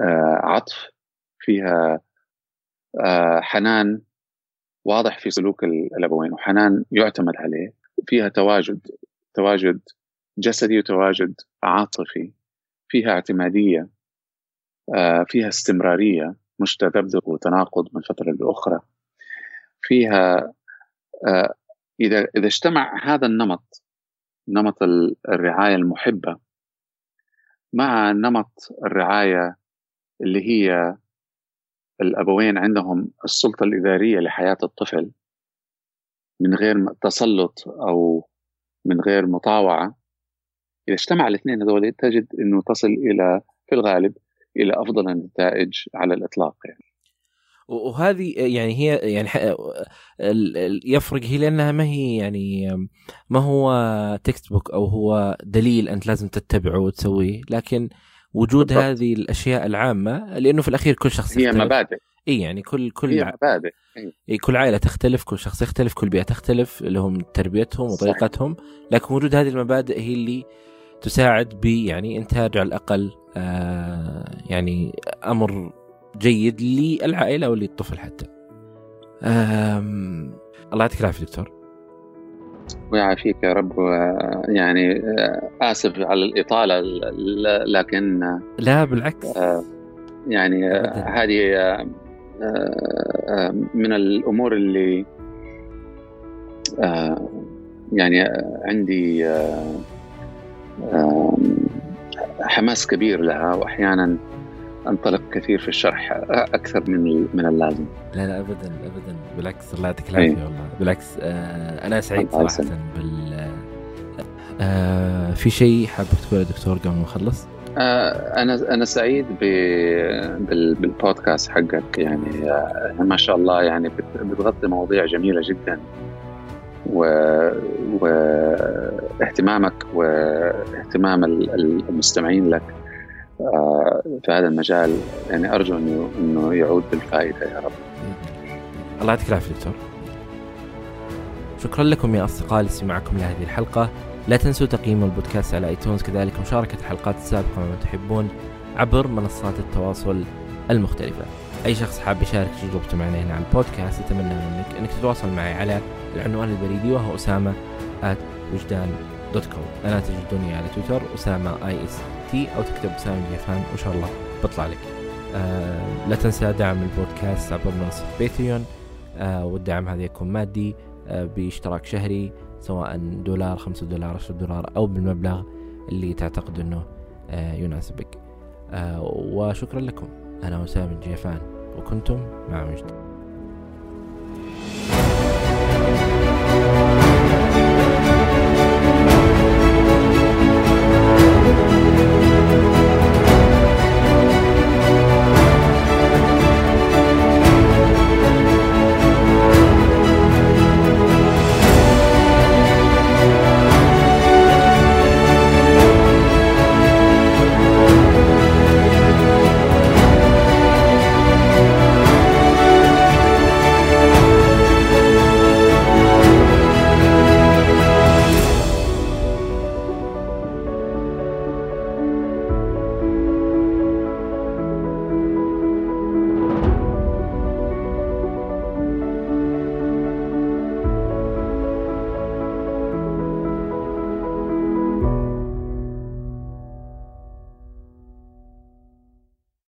آه، عطف فيها آه، حنان واضح في سلوك الأبوين وحنان يعتمد عليه فيها تواجد تواجد جسدي وتواجد عاطفي فيها اعتمادية آه، فيها استمرارية مش تذبذب وتناقض من فترة لأخرى. فيها إذا إذا اجتمع هذا النمط نمط الرعاية المحبة مع نمط الرعاية اللي هي الأبوين عندهم السلطة الإدارية لحياة الطفل من غير تسلط أو من غير مطاوعة إذا اجتمع الاثنين هذول تجد إنه تصل إلى في الغالب إلى أفضل النتائج على الإطلاق يعني. وهذه يعني هي يعني يفرق هي لأنها ما هي يعني ما هو textbook أو هو دليل أنت لازم تتبعه وتسويه لكن وجود بالضبط. هذه الأشياء العامة لأنه في الأخير كل شخص هي يختلف. مبادئ إي يعني كل كل هي مبادئ إي كل عائلة تختلف كل شخص يختلف كل بيئة تختلف لهم تربيتهم وطريقتهم لكن وجود هذه المبادئ هي اللي تساعد ب يعني انتاج على الأقل آه يعني أمر جيد للعائلة أو للطفل حتى. الله يعطيك العافية دكتور. ويعافيك يا رب يعني آه، آسف على الإطالة لكن لا بالعكس. آه، يعني آه، هذه من الأمور اللي يعني عندي حماس كبير لها واحيانا أنطلق كثير في الشرح أكثر من من اللازم. لا لا ابدا ابدا. بالعكس الله يعطيك العافية والله. بالعكس آه أنا سعيد صراحة بال آه في شيء حابب تقوله دكتور قبل ما نخلص؟ آه أنا أنا سعيد بالبودكاست حقك. يعني آه ما شاء الله يعني بتغطي مواضيع جميلة جدا. و... واهتمامك واهتمام المستمعين لك. آه، في هذا المجال يعني أرجو انه إنه يعود بالفائدة يا رب. الله يعطيك العافية دكتور. شكرا لكم يا اصدقائي لاستماعكم لهذه الحلقة، لا تنسوا تقييم البودكاست على ايتونز كذلك مشاركة الحلقات السابقة ما تحبون عبر منصات التواصل المختلفة. أي شخص حاب يشارك تجربته معنا هنا على البودكاست أتمنى منك أنك تتواصل معي على العنوان البريدي وهو أسامة وجدان dot com أنا تجدوني على تويتر أسامة IST أو تكتب سامي جيفان وإن شاء الله بطلع لك. آه لا تنسى دعم البودكاست عبر منصة Patreon آه والدعم هذا يكون مادي آه باشتراك شهري سواء دولار خمسة دولار عشرة دولار أو بالمبلغ اللي تعتقد أنه آه يناسبك. آه وشكرا لكم. أنا وسام الجيفان وكنتم مع مجد.